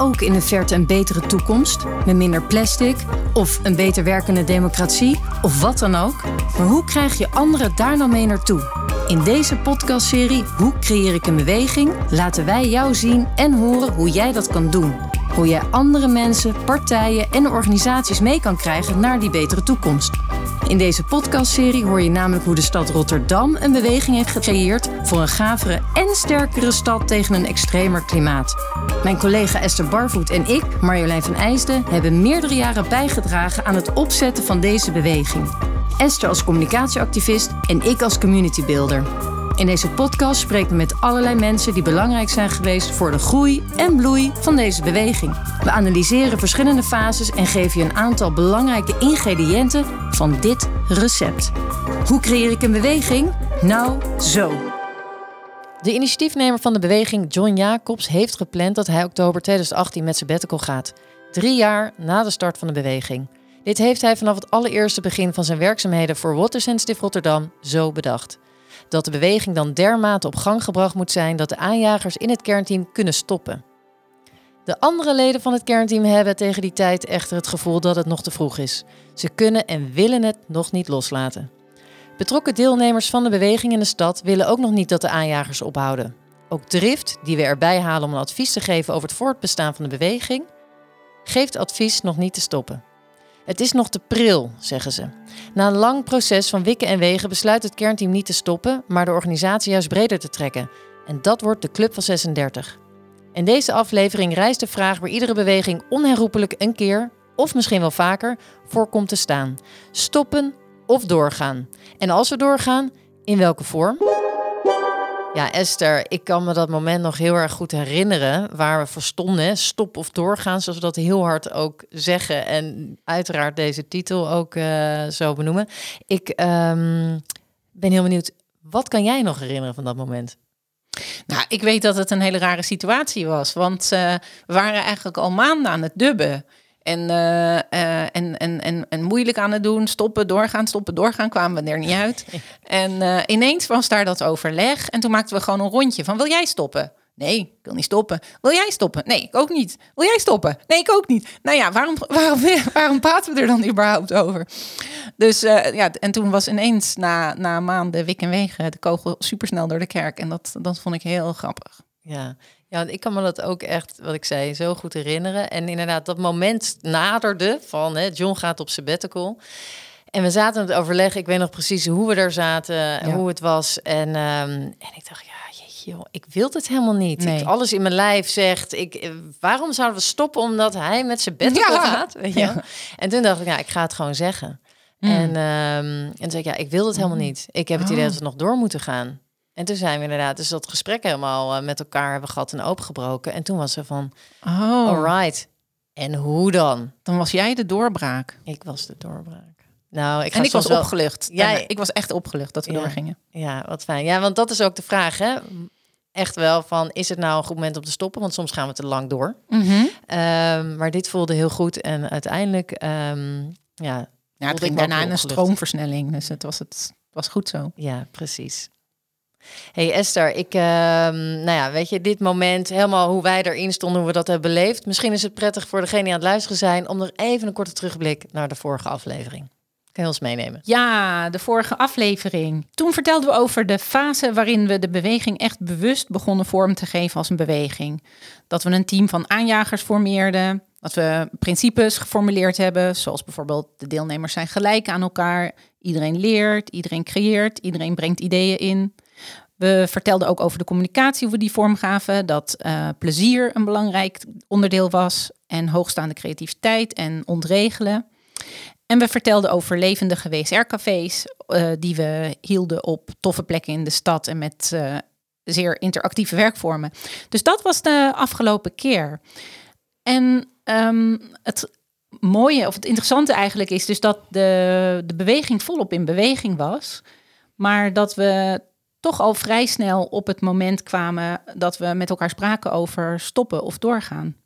ook in de verte een betere toekomst? Met minder plastic? Of een beter werkende democratie? Of wat dan ook? Maar hoe krijg je anderen daar nou mee naartoe? In deze podcastserie Hoe creëer ik een beweging? laten wij jou zien en horen hoe jij dat kan doen. Hoe jij andere mensen, partijen en organisaties mee kan krijgen naar die betere toekomst. In deze podcastserie hoor je namelijk hoe de stad Rotterdam een beweging heeft gecreëerd voor een gavere en sterkere stad tegen een extremer klimaat. Mijn collega Esther Barvoet en ik, Marjolein van IJsden, hebben meerdere jaren bijgedragen aan het opzetten van deze beweging. Esther als communicatieactivist en ik als community builder. In deze podcast spreken we met allerlei mensen die belangrijk zijn geweest voor de groei en bloei van deze beweging. We analyseren verschillende fases en geven je een aantal belangrijke ingrediënten van dit recept. Hoe creëer ik een beweging? Nou, zo. De initiatiefnemer van de beweging, John Jacobs, heeft gepland dat hij oktober 2018 met sabbatical gaat. Drie jaar na de start van de beweging. Dit heeft hij vanaf het allereerste begin van zijn werkzaamheden voor Water Sensitive Rotterdam zo bedacht. Dat de beweging dan dermate op gang gebracht moet zijn dat de aanjagers in het kernteam kunnen stoppen. De andere leden van het kernteam hebben tegen die tijd echter het gevoel dat het nog te vroeg is. Ze kunnen en willen het nog niet loslaten. Betrokken deelnemers van de beweging in de stad willen ook nog niet dat de aanjagers ophouden. Ook Drift, die we erbij halen om een advies te geven over het voortbestaan van de beweging, geeft advies nog niet te stoppen. Het is nog te pril, zeggen ze. Na een lang proces van wikken en wegen besluit het kernteam niet te stoppen, maar de organisatie juist breder te trekken. En dat wordt de Club van 36. In deze aflevering rijst de vraag waar iedere beweging onherroepelijk een keer, of misschien wel vaker, voor komt te staan: stoppen of doorgaan. En als we doorgaan, in welke vorm? Ja, Esther, ik kan me dat moment nog heel erg goed herinneren waar we voor stonden. Stop of doorgaan, zoals we dat heel hard ook zeggen. En uiteraard deze titel ook uh, zo benoemen. Ik um, ben heel benieuwd, wat kan jij nog herinneren van dat moment? Nou, ik weet dat het een hele rare situatie was. Want uh, we waren eigenlijk al maanden aan het dubben. En, uh, uh, en, en, en, en moeilijk aan het doen, stoppen, doorgaan, stoppen, doorgaan, kwamen we er niet uit. en uh, ineens was daar dat overleg en toen maakten we gewoon een rondje van, wil jij stoppen? Nee, ik wil niet stoppen. Wil jij stoppen? Nee, ik ook niet. Wil jij stoppen? Nee, ik ook niet. Nou ja, waarom, waarom, waarom praten we er dan überhaupt over? Dus ja, en toen was ineens na, na maanden wik en wegen de kogel supersnel door de kerk. En dat, dat vond ik heel grappig. Ja, ja, ik kan me dat ook echt, wat ik zei, zo goed herinneren. En inderdaad, dat moment naderde van hè, John gaat op sabbatical. En we zaten het overleg. Ik weet nog precies hoe we daar zaten, en hoe het was. En, um, en ik dacht, ja, jeetje, joh, ik wil het helemaal niet. Nee. Ik, alles in mijn lijf zegt, ik, eh, waarom zouden we stoppen omdat hij met zijn bed ja. gaat? Weet je? Ja. En toen dacht ik, ja, ik ga het gewoon zeggen. Mm. En, um, en zei ik, ja, ik wil het helemaal niet. Ik heb het idee oh. dat we nog door moeten gaan. En toen zijn we inderdaad dus dat gesprek helemaal uh, met elkaar hebben gehad en opengebroken. En toen was ze van, oh. alright. En hoe dan? Dan was jij de doorbraak. Ik was de doorbraak. Nou, ik en ik was wel... opgelucht. Ja, ik was echt opgelucht dat we ja. doorgingen. Ja, wat fijn. Ja, want dat is ook de vraag, hè? Echt wel van, is het nou een goed moment om te stoppen? Want soms gaan we te lang door. Mm -hmm. um, maar dit voelde heel goed. En uiteindelijk, um, ja... Ja, het ging daarna een stroomversnelling. Dus het was, het was goed zo. Ja, precies. Hey Esther, ik, uh, nou ja, weet je, dit moment, helemaal hoe wij erin stonden, hoe we dat hebben beleefd. Misschien is het prettig voor degene die aan het luisteren zijn om er even een korte terugblik naar de vorige aflevering. Kan je ons meenemen? Ja, de vorige aflevering. Toen vertelden we over de fase waarin we de beweging echt bewust begonnen vorm te geven als een beweging. Dat we een team van aanjagers formeerden, dat we principes geformuleerd hebben, zoals bijvoorbeeld de deelnemers zijn gelijk aan elkaar, iedereen leert, iedereen creëert, iedereen brengt ideeën in. We vertelden ook over de communicatie, hoe we die vormgaven, dat uh, plezier een belangrijk onderdeel was en hoogstaande creativiteit en ontregelen. En we vertelden over levendige WSR-cafés uh, die we hielden op toffe plekken in de stad en met uh, zeer interactieve werkvormen. Dus dat was de afgelopen keer. En um, het mooie, of het interessante eigenlijk is dus dat de, de beweging volop in beweging was. Maar dat we toch al vrij snel op het moment kwamen dat we met elkaar spraken over stoppen of doorgaan.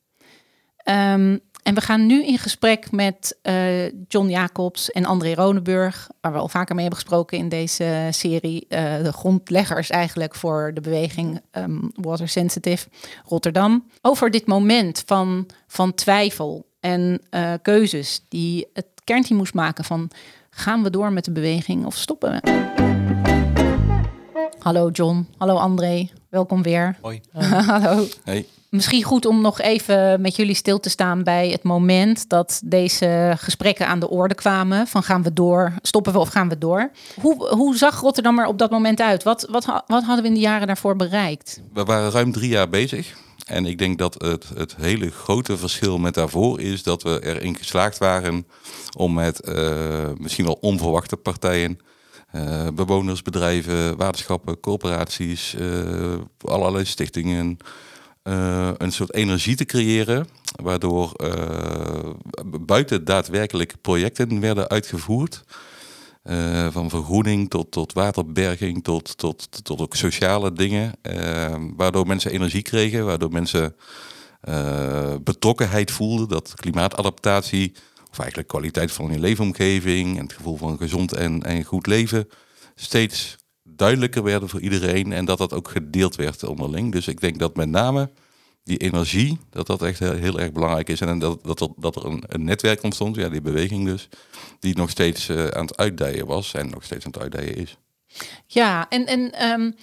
Um, En we gaan nu in gesprek met uh, John Jacobs en André Ronenburg, waar we al vaker mee hebben gesproken in deze serie. Uh, de grondleggers eigenlijk voor de beweging um, Water Sensitive Rotterdam. Over dit moment van, van twijfel en uh, keuzes die het kernteam moest maken van gaan we door met de beweging of stoppen we? Hallo John, hallo André, welkom weer. Hoi. hallo. Hey. Misschien goed om nog even met jullie stil te staan bij het moment dat deze gesprekken aan de orde kwamen. Van gaan we door, stoppen we of gaan we door? Hoe, hoe zag Rotterdam er op dat moment uit? Wat, wat, wat hadden we in de jaren daarvoor bereikt? We waren ruim drie jaar bezig. En ik denk dat het, het hele grote verschil met daarvoor is dat we erin geslaagd waren om met uh, misschien wel onverwachte partijen, uh, bewoners, bedrijven, waterschappen, corporaties, uh, allerlei stichtingen, een soort energie te creëren, waardoor buiten daadwerkelijk projecten werden uitgevoerd. Van vergroening tot, tot waterberging, tot, tot, tot ook sociale dingen. Waardoor mensen energie kregen, waardoor mensen betrokkenheid voelden. Dat klimaatadaptatie, of eigenlijk kwaliteit van je leefomgeving en het gevoel van gezond en, en goed leven, steeds duidelijker werden voor iedereen. En dat dat ook gedeeld werd onderling. Dus ik denk dat met name die energie, dat dat echt heel, erg belangrijk is. En dat, dat, dat er een, een, netwerk ontstond, ja, die beweging dus, die nog steeds uh, aan het uitdijen was en nog steeds aan het uitdijen is. Ja, en, en um,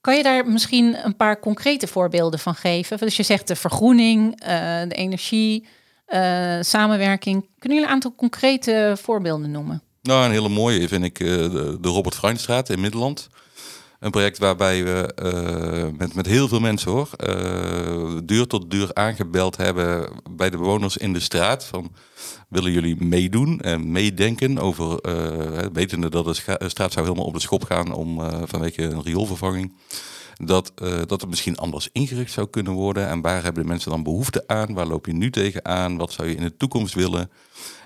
kan je daar misschien een paar concrete voorbeelden van geven? Dus je zegt de vergroening, uh, de energie, uh, samenwerking. Kunnen jullie een aantal concrete voorbeelden noemen? Nou, een hele mooie vind ik de, de Robert Fruinstraat in Middelland. Een project waarbij we uh, met, met heel veel mensen hoor, uh, duur tot duur aangebeld hebben bij de bewoners in de straat. Van willen jullie meedoen en meedenken over, uh, wetende dat de straat zou helemaal op de schop gaan om vanwege een rioolvervanging. Dat, dat het misschien anders ingericht zou kunnen worden. En waar hebben de mensen dan behoefte aan? Waar loop je nu tegenaan? Wat zou je in de toekomst willen?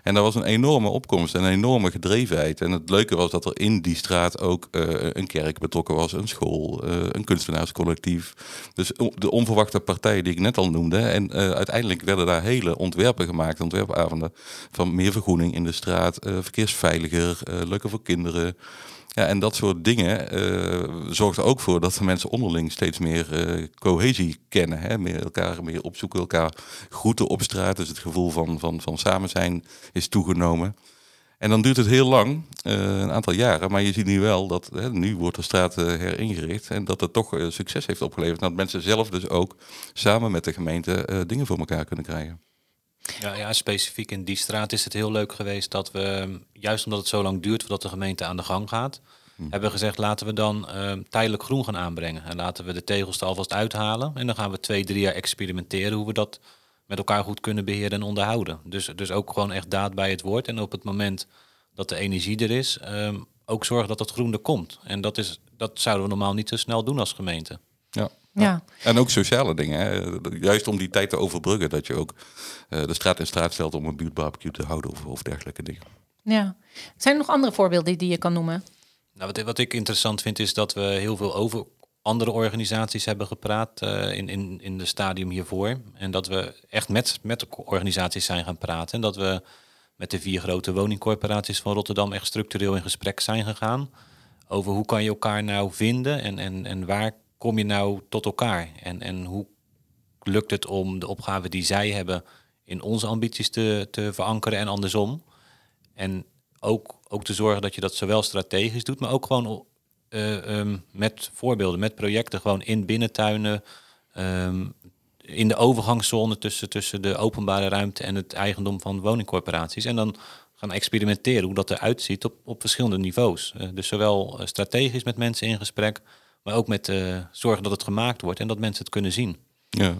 En dat was een enorme opkomst en een enorme gedrevenheid. En het leuke was dat er in die straat ook uh, een kerk betrokken was, een school, uh, een kunstenaarscollectief. Dus de onverwachte partijen die ik net al noemde. En uiteindelijk werden daar hele ontwerpen gemaakt, ontwerpavonden van meer vergroening in de straat, verkeersveiliger, leuker voor kinderen. Ja, en dat soort dingen uh, zorgt er ook voor dat de mensen onderling steeds meer uh, cohesie kennen. Hè? Meer elkaar meer opzoeken, elkaar groeten op straat. Dus het gevoel van, van, van samen zijn is toegenomen. En dan duurt het heel lang, uh, een aantal jaren. Maar je ziet nu wel dat hè, nu wordt de straat heringericht. En dat het toch succes heeft opgeleverd. Dat mensen zelf dus ook samen met de gemeente dingen voor elkaar kunnen krijgen. Ja, ja, specifiek in die straat is het heel leuk geweest dat we, juist omdat het zo lang duurt voordat de gemeente aan de gang gaat, hmm. hebben we gezegd laten we dan uh, tijdelijk groen gaan aanbrengen. En laten we de tegels er alvast uithalen. En dan gaan we twee, drie jaar experimenteren hoe we dat met elkaar goed kunnen beheren en onderhouden. Dus, dus ook gewoon echt daad bij het woord. En op het moment dat de energie er is, um, ook zorgen dat het groen er komt. En dat, is, dat zouden we normaal niet zo snel doen als gemeente. Ja. Ja. En ook sociale dingen. Hè. Juist om die tijd te overbruggen. Dat je ook uh, de straat in straat stelt om een buurtbarbecue te houden of, of dergelijke dingen. Ja. Zijn er nog andere voorbeelden die je kan noemen? Nou, wat, wat ik interessant vind is dat we heel veel over andere organisaties hebben gepraat uh, in, in, in de stadium hiervoor. En dat we echt met, met de organisaties zijn gaan praten. En dat we met de vier grote woningcorporaties van Rotterdam echt structureel in gesprek zijn gegaan. Over hoe kan je elkaar nou vinden en, en, en waar kom je nou tot elkaar? En, en hoe lukt het om de opgave die zij hebben in onze ambities te, te verankeren en andersom? En ook, ook te zorgen dat je dat zowel strategisch doet, maar ook gewoon uh, um, met voorbeelden, met projecten, gewoon in binnentuinen, um, in de overgangszone tussen, tussen de openbare ruimte en het eigendom van woningcorporaties. En dan gaan experimenteren hoe dat eruit ziet op, op verschillende niveaus. Uh, dus zowel strategisch met mensen in gesprek, maar ook met uh, zorgen dat het gemaakt wordt en dat mensen het kunnen zien. Ja.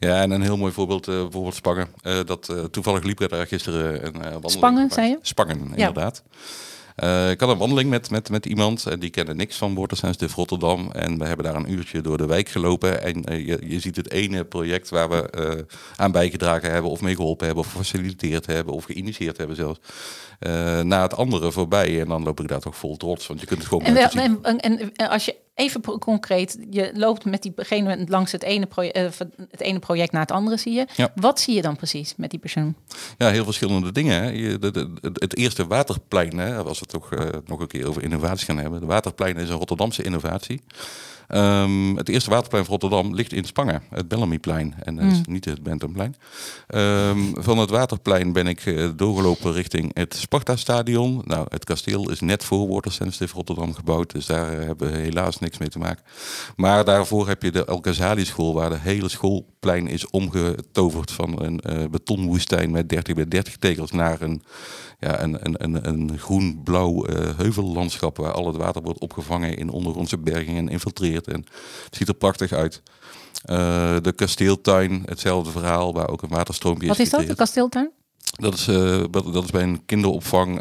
Ja, en een heel mooi voorbeeld, uh, bijvoorbeeld Spangen. Uh, dat, toevallig liep er daar gisteren een wandeling. Spangen, zei je? Spangen, inderdaad. Uh, ik had een wandeling met, met, met iemand en die kende niks van Watersensitive Rotterdam. En we hebben daar een uurtje door de wijk gelopen. En uh, je, je ziet het ene project waar we uh, aan bijgedragen hebben, of mee geholpen hebben, of gefaciliteerd hebben, of geïnitieerd hebben zelfs. Na het andere voorbij. En dan loop ik daar toch vol trots, want je kunt het gewoon. En, en, en, en als je even concreet, je loopt met diegene langs het ene, proje- eh, het ene project naar het andere, zie je. Ja. Wat zie je dan precies met die persoon? Ja, heel verschillende dingen. Hè. Je, de, de- het- het eerste waterplein, hè, als we het toch eh, nog een keer over innovatie gaan hebben. De waterplein is een Rotterdamse innovatie. Ehm, het eerste waterplein van Rotterdam ligt in Spangen, het Bellamyplein. En is niet het Benthemplein. Ehm, van het waterplein ben ik eh, doorgelopen richting het Sparta-stadion. Nou, het kasteel is net voor Water Sensitive Rotterdam gebouwd. Dus daar eh, hebben we helaas niks mee te maken. Maar daarvoor heb je de El Ghazali school, waar de hele schoolplein is omgetoverd van een eh, betonwoestijn met 30 bij 30 tegels naar een, ja, een, een, een, een groen-blauw eh, heuvellandschap waar al het water wordt opgevangen in ondergrondse bergingen en infiltreert. En het ziet er prachtig uit. Eh, de kasteeltuin, hetzelfde verhaal, waar ook een waterstroompje Wat is dat, de kasteeltuin? Dat is, eh, dat dat is bij een kinderopvang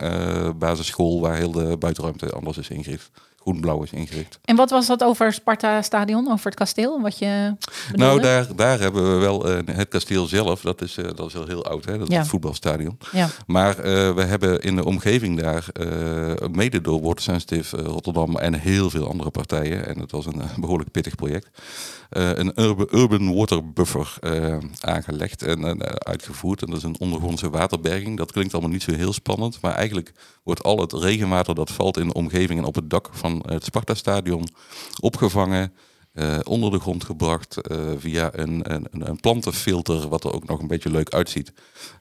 basisschool waar heel de buitenruimte anders is ingericht. Groen-blauw is ingericht. En wat was dat over Sparta Stadion, over het kasteel? Wat je bedoelde? Nou, daar, daar hebben we wel eh, het kasteel zelf. Dat is, eh, dat is al heel oud, hè? dat is Ja. het voetbalstadion. Ja. Maar eh, we hebben in de omgeving daar, mede door Water Sensitive Rotterdam en heel veel andere partijen, en het was een eh, behoorlijk pittig project, een urban, urban water buffer aangelegd en uitgevoerd. En dat is een ondergrondse waterberging. Dat klinkt allemaal niet zo heel spannend, maar eigenlijk wordt al het regenwater dat valt in de omgeving en op het dak van het Sparta-stadion opgevangen. eh, onder de grond gebracht eh, via een, een, een plantenfilter, wat er ook nog een beetje leuk uitziet.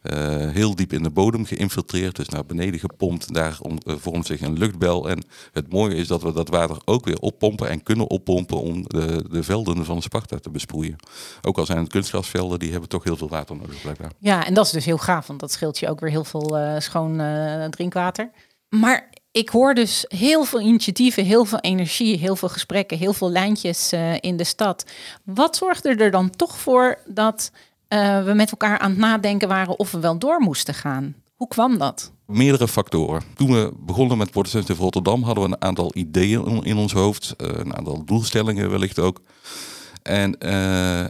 Eh, heel diep in de bodem geïnfiltreerd, dus naar beneden gepompt. Daar om- vormt zich een luchtbel. En het mooie is dat we dat water ook weer oppompen en kunnen oppompen om de, de velden van Sparta te besproeien. Ook al zijn het kunstgrasvelden, die hebben toch heel veel water nodig blijkbaar. Ja, en dat is dus heel gaaf, want dat scheelt je ook weer heel veel eh, schoon eh, drinkwater. Maar ik hoor dus heel veel initiatieven, heel veel energie, heel veel gesprekken, heel veel lijntjes eh, in de stad. Wat zorgde er dan toch voor dat eh, we met elkaar aan het nadenken waren of we wel door moesten gaan? Hoe kwam dat? Meerdere factoren. Toen we begonnen met Water Sensitive Rotterdam hadden we een aantal ideeën in- in ons hoofd. eh, een aantal doelstellingen wellicht ook. En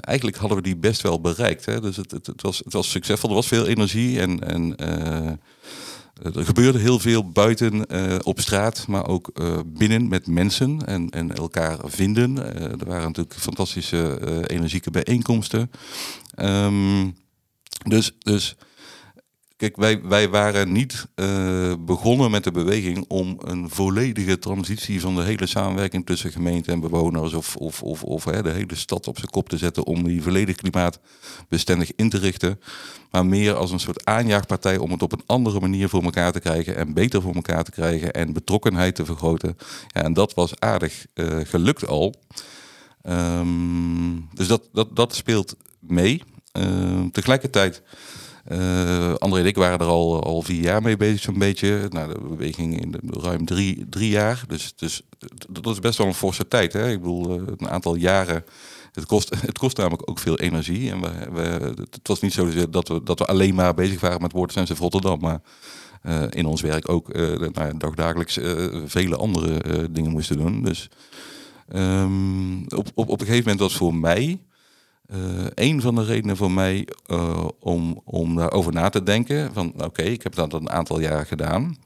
eigenlijk hadden we die best wel bereikt. Hè? Dus het, het, het, was, het was succesvol. Er was veel energie en, en er gebeurde heel veel buiten eh, op straat, maar ook eh, binnen met mensen en, en elkaar vinden. Eh, er waren natuurlijk fantastische eh, energieke bijeenkomsten. Ehm, dus, dus Kijk, wij, wij waren niet eh, begonnen met de beweging om een volledige transitie van de hele samenwerking tussen gemeente en bewoners of, of, of, of hè, de hele stad op zijn kop te zetten om die volledig klimaatbestendig in te richten. Maar meer als een soort aanjaagpartij om het op een andere manier voor elkaar te krijgen en beter voor elkaar te krijgen en betrokkenheid te vergroten. Ja, en dat was aardig eh, gelukt al. Ehm, dus dat, dat, dat speelt mee. Ehm, tegelijkertijd eh André en ik waren er al, al vier jaar mee bezig, zo'n beetje. Nou, de beweging in ruim drie, drie jaar. Dus, dus dat is best wel een forse tijd. Hè? Ik bedoel, eh, een aantal jaren. Het kost, het kost namelijk ook veel energie. En we, we, het was niet zo dat we, dat we alleen maar bezig waren met Sensitive Rotterdam. Maar eh, in ons werk ook eh, nou, vele andere dingen moesten doen. Dus ehm, op, op, op een gegeven moment was voor mij eh, een van de redenen voor mij eh, om, om daarover na te denken. Van oké, ik heb dat een aantal jaar gedaan.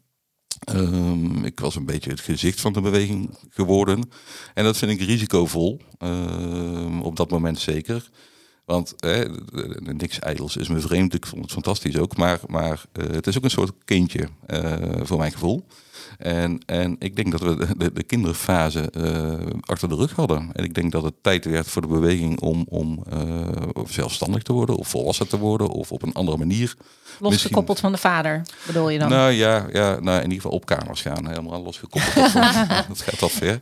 Ehm, ik was een beetje het gezicht van de beweging geworden. En dat vind ik risicovol. ehm, op dat moment zeker. Want eh, niks ijdels is me vreemd. Ik vond het fantastisch ook. Maar, maar eh, het is ook een soort kindje voor mijn gevoel. En, en ik denk dat we de, de, de kinderfase eh, achter de rug hadden. En ik denk dat het tijd werd voor de beweging om, om eh, zelfstandig te worden, of volwassen te worden, of op een andere manier. Losgekoppeld van de vader, bedoel je dan? Nou ja, ja nou, in ieder geval op kamers gaan. Helemaal losgekoppeld. dat, dat gaat wat ver.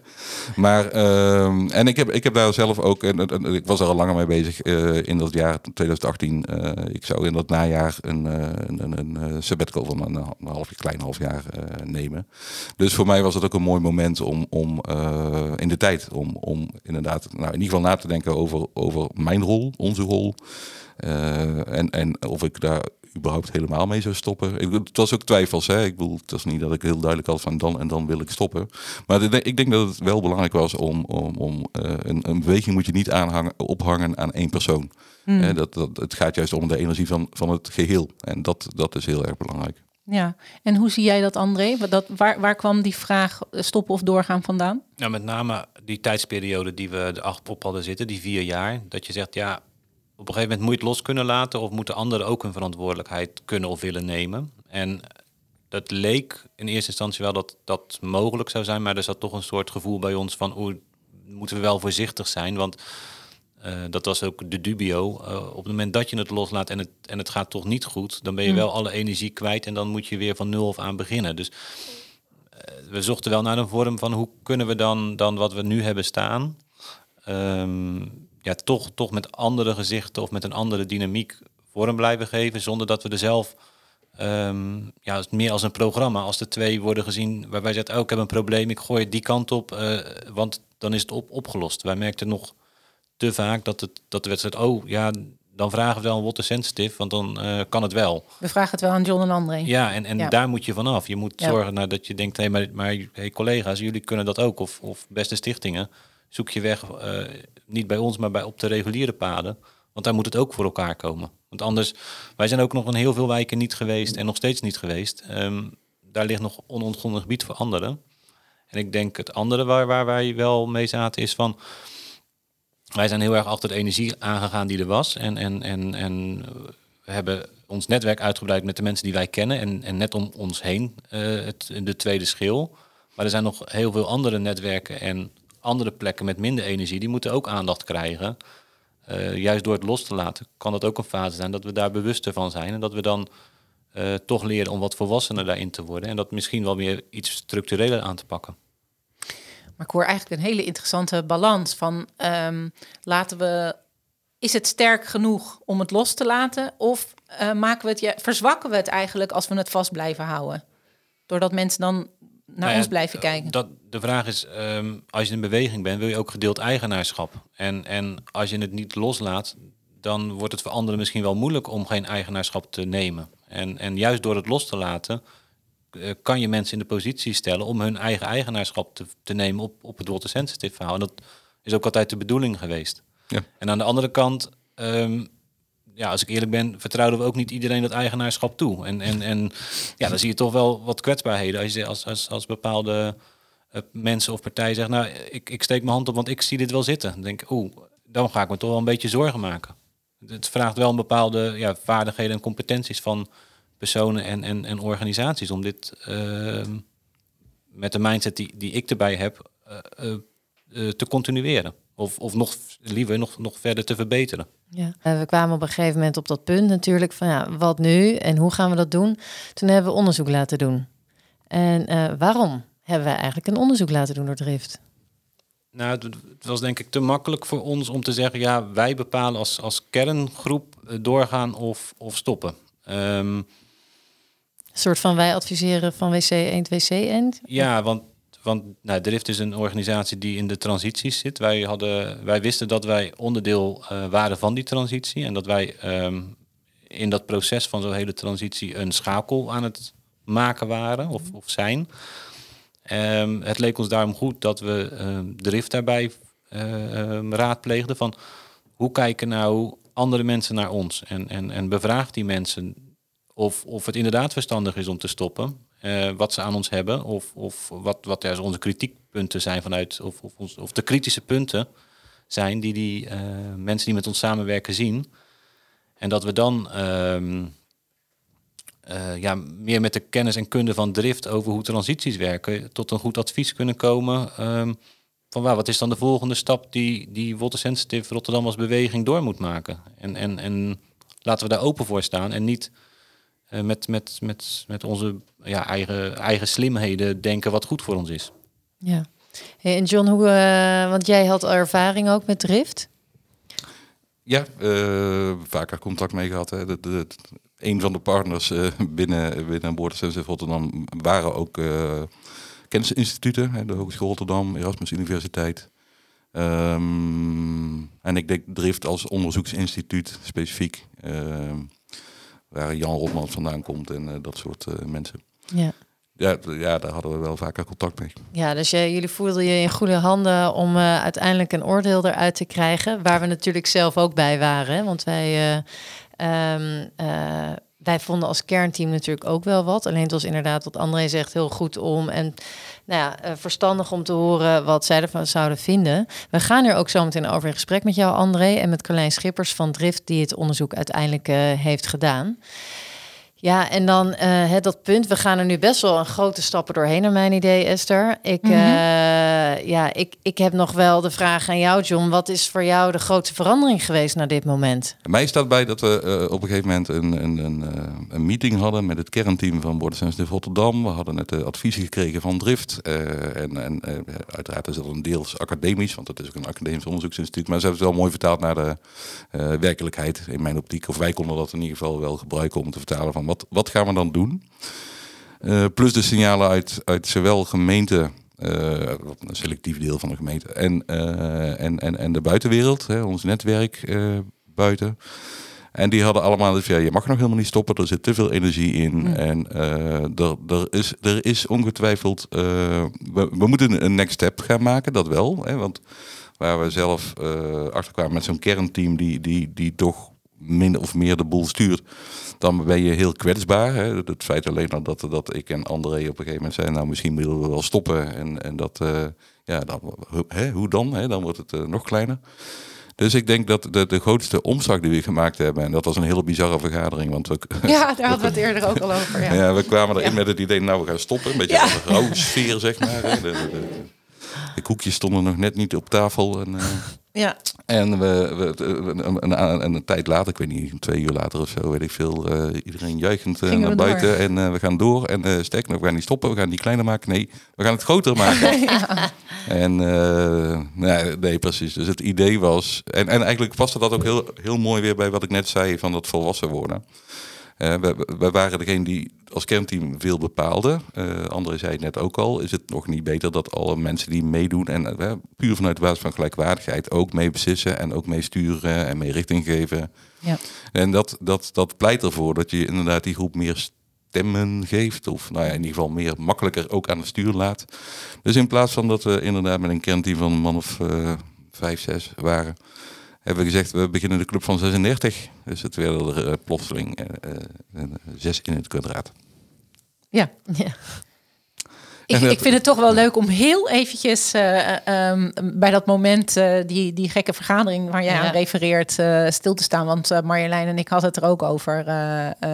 Maar, ehm, en ik heb, ik heb daar zelf ook, en, en- ik was er al langer mee bezig eh, in dat jaar 2018. eh, ik zou in dat najaar een, een, een, een sabbatical van een, een half, klein half jaar nemen. Dus voor mij was het ook een mooi moment om, om eh, in de tijd, om, om inderdaad, nou, in ieder geval na te denken over, over mijn rol, onze rol. Eh, en, en of ik daar überhaupt helemaal mee zou stoppen. Ik, het was ook twijfels. Hè? Ik bedoel, het was niet dat ik heel duidelijk had van dan en dan wil ik stoppen. Maar ik denk- ik denk dat het wel belangrijk was om, om, om eh, een, een beweging moet je niet aanhangen, ophangen aan één persoon. Hmm. Dat, dat, het gaat juist om de energie van, van het geheel. En dat, dat is heel erg belangrijk. Ja, en hoe zie jij dat, André? Dat, waar, waar kwam die vraag eh, stoppen of doorgaan vandaan? Nou, met name die tijdsperiode die we op hadden zitten, die vier jaar. Dat je zegt, ja, op een gegeven moment moet je het los kunnen laten... of moeten anderen ook hun verantwoordelijkheid kunnen of willen nemen. En dat leek in eerste instantie wel dat dat mogelijk zou zijn... maar er zat toch een soort gevoel bij ons van... Moeten we wel voorzichtig zijn, want uh, dat was ook de dubio. Uh, op het moment dat je het loslaat en het, en het gaat toch niet goed, dan ben je mm. wel alle energie kwijt en dan moet je weer van nul af aan beginnen. Dus uh, we zochten wel naar een vorm van hoe kunnen we dan, dan wat we nu hebben staan, um, ja, toch, toch met andere gezichten of met een andere dynamiek vorm blijven geven, zonder dat we er zelf um, ja, meer als een programma, als de twee worden gezien waarbij je zegt, oh, ik heb een probleem, ik gooi het die kant op, want dan is het op, opgelost. Wij merkten nog te vaak dat, het, dat de wedstrijd, oh ja, dan vragen we wel een water sensitive, want dan uh, kan het wel. We vragen het wel aan John en André. Ja, en, en daar moet je vanaf. Je moet zorgen naar dat je denkt, hé, hey, maar, maar hey, collega's, jullie kunnen dat ook. Of, of beste stichtingen, zoek je weg, uh, niet bij ons, maar bij op de reguliere paden. Want daar moet het ook voor elkaar komen. Want anders, wij zijn ook nog in heel veel wijken niet geweest en nog steeds niet geweest. Um, daar ligt nog onontgonnen gebied voor anderen. En ik denk het andere waar, waar wij wel mee zaten is van wij zijn heel erg achter de energie aangegaan die er was. En, en, en, en hebben ons netwerk uitgebreid met de mensen die wij kennen. En, en net om ons heen uh, het, de tweede schil. Maar er zijn nog heel veel andere netwerken en andere plekken met minder energie. Die moeten ook aandacht krijgen. Uh, juist door het los te laten kan dat ook een fase zijn dat we daar bewuster van zijn. En dat we dan uh, toch leren om wat volwassener daarin te worden. En dat misschien wel weer iets structureler aan te pakken. Maar ik hoor eigenlijk een hele interessante balans van um, laten we. Is het sterk genoeg om het los te laten? Of uh, maken we het, ja, verzwakken we het eigenlijk als we het vast blijven houden? Doordat mensen dan naar nou ja, ons blijven kijken. Dat, de vraag is, um, als je in beweging bent, wil je ook gedeeld eigenaarschap. En, en als je het niet loslaat, dan wordt het voor anderen misschien wel moeilijk om geen eigenaarschap te nemen. En, en juist door het los te laten, eh, kan je mensen in de positie stellen om hun eigen eigenaarschap te, te nemen op, op het water sensitive verhaal. En dat is ook altijd de bedoeling geweest. Ja. En aan de andere kant, um, ja, als ik eerlijk ben, vertrouwen we ook niet iedereen dat eigenaarschap toe. En, en, en ja, dan zie je toch wel wat kwetsbaarheden als, je, als, als, als bepaalde uh, mensen of partijen zeggen, nou, ik, ik steek mijn hand op, want ik zie dit wel zitten. Dan denk ik, oeh, dan ga ik me toch wel een beetje zorgen maken. Het vraagt wel een bepaalde ja, vaardigheden en competenties van personen en, en, en organisaties om dit uh, met de mindset die, die ik erbij heb uh, uh, te continueren. Of, of nog liever nog, nog verder te verbeteren. Ja, we kwamen op een gegeven moment op dat punt natuurlijk van ja, wat nu en hoe gaan we dat doen? Toen hebben we onderzoek laten doen. En waarom hebben we eigenlijk een onderzoek laten doen door Drift? Nou, het was denk ik te makkelijk voor ons om te zeggen, ja, wij bepalen als, als kerngroep doorgaan of, of stoppen. Um, een soort van wij adviseren van WC 1 WC end. Ja, want, want nou, Drift is een organisatie die in de transities zit. Wij, hadden, wij wisten dat wij onderdeel uh, waren van die transitie. En dat wij um, in dat proces van zo'n hele transitie een schakel aan het maken waren of, of zijn. Um, het leek ons daarom goed dat we um, Drift daarbij uh, raadpleegden van hoe kijken nou andere mensen naar ons en, en, en bevraag die mensen of, of het inderdaad verstandig is om te stoppen. Uh, wat ze aan ons hebben. Of, of wat, wat ja, onze kritiekpunten zijn vanuit. Of, of, of de kritische punten zijn die die uh, mensen die met ons samenwerken zien. En dat we dan uh, ja, meer met de kennis en kunde van drift over hoe transities werken. tot een goed advies kunnen komen. Ehm, van waar, wat is dan de volgende stap die, die Water Sensitive Rotterdam als beweging door moet maken? En, en, en laten we daar open voor staan en niet met, met, met, met onze ja, eigen, eigen slimheden denken wat goed voor ons is. Ja. Hey, en John, hoe, uh, want jij had ervaring ook met drift? Ja, uh, vaker contact mee gehad. Hè. De, de, een van de partners uh, binnen, binnen Boordensensitive Rotterdam waren ook uh, kennisinstituten. Hè, de Hogeschool Rotterdam, Erasmus Universiteit. Um, en ik denk Drift als onderzoeksinstituut specifiek. Uh, waar Jan Rotman vandaan komt en uh, dat soort uh, mensen. Ja. Ja, ja, daar hadden we wel vaker contact mee. Ja, dus je, jullie voelden je in goede handen om uh, uiteindelijk een oordeel eruit te krijgen. Waar we natuurlijk zelf ook bij waren. Want wij, um, wij vonden als kernteam natuurlijk ook wel wat. Alleen het was inderdaad wat André zegt heel goed om. En nou ja, eh, verstandig om te horen wat zij ervan zouden vinden. We gaan er ook zo meteen over in gesprek met jou, André. En met Carlijn Schippers van Drift, die het onderzoek uiteindelijk uh, heeft gedaan. Ja, en dan uh, dat punt. We gaan er nu best wel een grote stappen doorheen, naar mijn idee, Esther. Ik, mm -hmm. uh, ja, ik, ik heb nog wel de vraag aan jou, John. Wat is voor jou de grootste verandering geweest naar dit moment? Mij staat bij dat we uh, op een gegeven moment een, een, een, een, meeting hadden met het kernteam van Bordersens Rotterdam. We hadden net de adviezen gekregen van Drift. en en uiteraard is dat een deels academisch, want het is ook een academisch onderzoeksinstituut. Maar ze hebben het wel mooi vertaald naar de werkelijkheid in mijn optiek. Of wij konden dat in ieder geval wel gebruiken om te vertalen van wat, wat gaan we dan doen? Uh, plus de signalen uit, uit zowel gemeente, uh, een selectief deel van de gemeente, en, uh, en, en, en de buitenwereld, hè, ons netwerk buiten. En die hadden allemaal dus, ja, je mag nog helemaal niet stoppen, er zit te veel energie in. Mm. En er, er, is, er is ongetwijfeld, we, we, moeten een next step gaan maken, dat wel. Hè, want waar we zelf achterkwamen met zo'n kernteam die, die, die toch min of meer de boel stuurt, dan ben je heel kwetsbaar. Hè. Het feit alleen al dat, dat ik en André op een gegeven moment zijn, nou misschien willen we wel stoppen. En, en dat, uh, ja, dan, hè, hoe dan? Hè? Dan wordt het uh, nog kleiner. Dus ik denk dat de, de grootste omslag die we gemaakt hebben, en dat was een hele bizarre vergadering. Want we, ja, daar hadden we het eerder ook al over. Ja, ja we kwamen erin ja. met het idee, nou we gaan stoppen. Een beetje ja. een rauwe sfeer, zeg maar. Hè. De, de, de, koekjes stonden nog net niet op tafel. En, uh, ja. En we, we een, een, een, tijd later, ik weet niet, twee uur later of zo, weet ik veel, uh, iedereen juichend uh, naar buiten. Door. En uh, we gaan door. En uh, sterk nog, we gaan niet stoppen, we gaan het niet kleiner maken. Nee, we gaan het groter maken. ja. En nee, nee, precies. Dus het idee was, en, en eigenlijk paste dat ook heel, heel mooi weer bij wat ik net zei van dat volwassen worden. Uh, we, we, waren degene die als kernteam veel bepaalde. Uh, André zei het net ook al. Is het nog niet beter dat alle mensen die meedoen en uh, puur vanuit de basis van gelijkwaardigheid ook mee beslissen en ook mee sturen en mee richting geven. Ja. En dat, dat, dat pleit ervoor dat je inderdaad die groep meer stemmen geeft. Of nou ja, in ieder geval meer makkelijker ook aan het stuur laat. Dus in plaats van dat we inderdaad met een kernteam van een man of vijf, zes waren hebben we gezegd, we beginnen de club van 36. Dus het werden er uh, plotseling uh, uh, zes in het kwadraat. Ja, ja. Ik, ik, vind het toch wel leuk om heel eventjes um, bij dat moment, die, die gekke vergadering waar jij ja. aan refereert, stil te staan. Want Marjolein en ik hadden het er ook over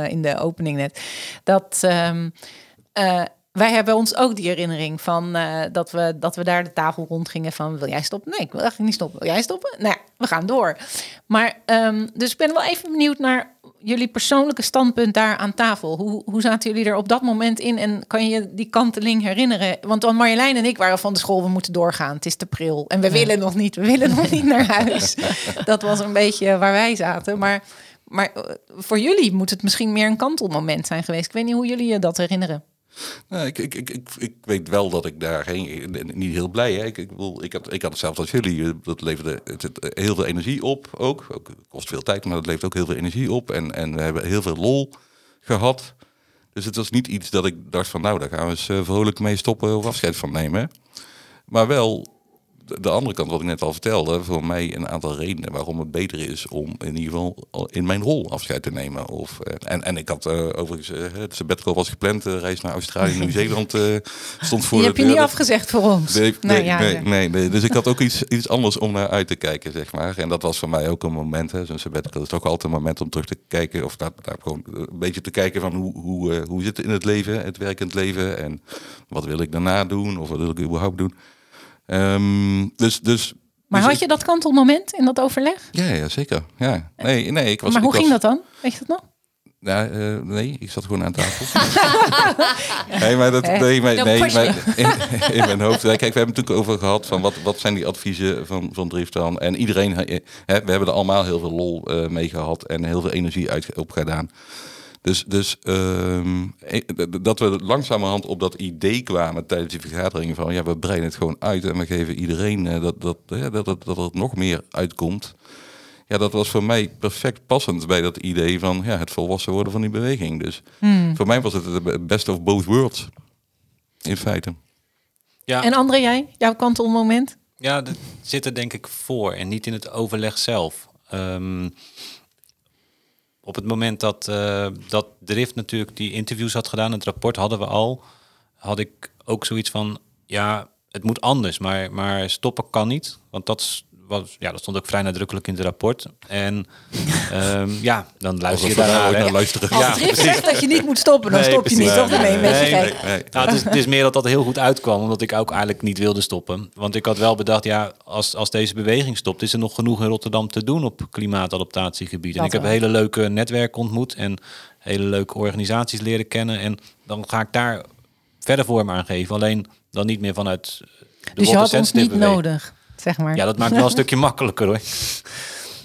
in de opening net. Dat um, wij hebben ons ook die herinnering van uh, dat, we, dat we daar de tafel rond gingen van wil jij stoppen? Nee, ik wil eigenlijk niet stoppen. Wil jij stoppen? Nou ja, we gaan door. Maar um, dus ik ben wel even benieuwd naar jullie persoonlijke standpunt daar aan tafel. Hoe, hoe zaten jullie er op dat moment in en kan je die kanteling herinneren? Want Marjolein en ik waren van de school, we moeten doorgaan. Het is te pril en we ja. willen nog niet, we willen nog niet naar huis. Dat was een beetje waar wij zaten. Maar, maar eh, voor jullie moet het misschien meer een kantelmoment zijn geweest. Ik weet niet hoe jullie je dat herinneren. Nou, ik, ik, ik, ik, ik weet wel dat ik daar geen, niet heel blij. Hè. Ik, ik, ik, had, ik had hetzelfde als jullie. Dat leverde het, het, heel veel energie op ook. ook. kost veel tijd, maar het levert ook heel veel energie op. En, en we hebben heel veel lol gehad. Dus het was niet iets dat ik dacht van nou, daar gaan we eens uh, vrolijk mee stoppen of afscheid van nemen. Maar wel de andere kant, wat ik net al vertelde, voor mij een aantal redenen waarom het beter is om in ieder geval in mijn rol afscheid te nemen. Of, uh, en, en ik had uh, overigens, uh, het sabbatical was gepland, de reis naar Australië en Nieuw-Zeeland stond voor. Die heb je niet afgezegd voor ons. Nee, nee, nou, nee, nee, nee, Dus ik had ook iets, iets anders om naar uit te kijken, zeg maar. En dat was voor mij ook een moment, zo'n sabbatical is toch altijd een moment om terug te kijken, of daar, daar gewoon een beetje te kijken van hoe, hoe, hoe zit het in het leven, het werkend leven en wat wil ik daarna doen of wat wil ik überhaupt doen. Um, dus, dus, maar dus had je dat kantelmoment in dat overleg? Ja, ja zeker. Ja. Nee, nee, ik was, maar hoe ik ging was, dat dan? Weet je dat nog? Ja, uh, nee, ik zat gewoon aan tafel. nee, maar dat nee, maar, nee, maar in, in, mijn hoofd. Kijk, we hebben het natuurlijk over gehad van wat, wat zijn die adviezen van, van Drift dan. En iedereen, hè, we hebben er allemaal heel veel lol uh, mee gehad en heel veel energie uit, op gedaan. Dus, dus um, dat we langzamerhand op dat idee kwamen tijdens die vergadering van ja, we breiden het gewoon uit en we geven iedereen uh, dat, dat, uh, dat, dat, dat er nog meer uitkomt. Ja, dat was voor mij perfect passend bij dat idee van ja, het volwassen worden van die beweging. Dus hmm. voor mij was het de best of both worlds. In feite. Ja. En André, jij? Jouw kantelmoment? Ja, dat zit er denk ik voor en niet in het overleg zelf. Um, op het moment dat, uh, dat Drift natuurlijk die interviews had gedaan, het rapport hadden we al, had ik ook zoiets van, ja, het moet anders, maar, maar stoppen kan niet. Want dat was, ja, dat stond ook vrij nadrukkelijk in het rapport. En um, ja, dan luister je daar naar. luisteren. Als het ja, zegt dat je niet moet stoppen, dan stop je niet. Toch? Nee, nee, nee, nee, nee. Nou, het, is, het is meer dat dat heel goed uitkwam, omdat ik ook eigenlijk niet wilde stoppen. Want ik had wel bedacht, ja, als, als deze beweging stopt, is er nog genoeg in Rotterdam te doen op klimaatadaptatiegebied. En ik heb hele leuke netwerken ontmoet en hele leuke organisaties leren kennen. En dan ga ik daar verder vorm aan geven. Alleen dan niet meer vanuit. De dus je had ons niet nodig zeg maar. Ja, dat maakt wel een stukje makkelijker hoor.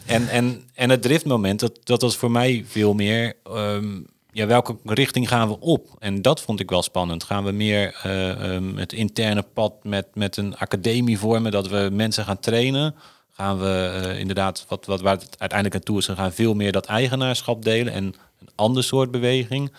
En, en, en het driftmoment, dat, dat was voor mij veel meer... Ehm, ja, welke richting gaan we op? En dat vond ik wel spannend. Gaan we meer uh, het interne pad met, met een academie vormen, dat we mensen gaan trainen? Gaan we uh, inderdaad, wat, wat, waar het uiteindelijk naartoe is, gaan veel meer dat eigenaarschap delen en een ander soort beweging?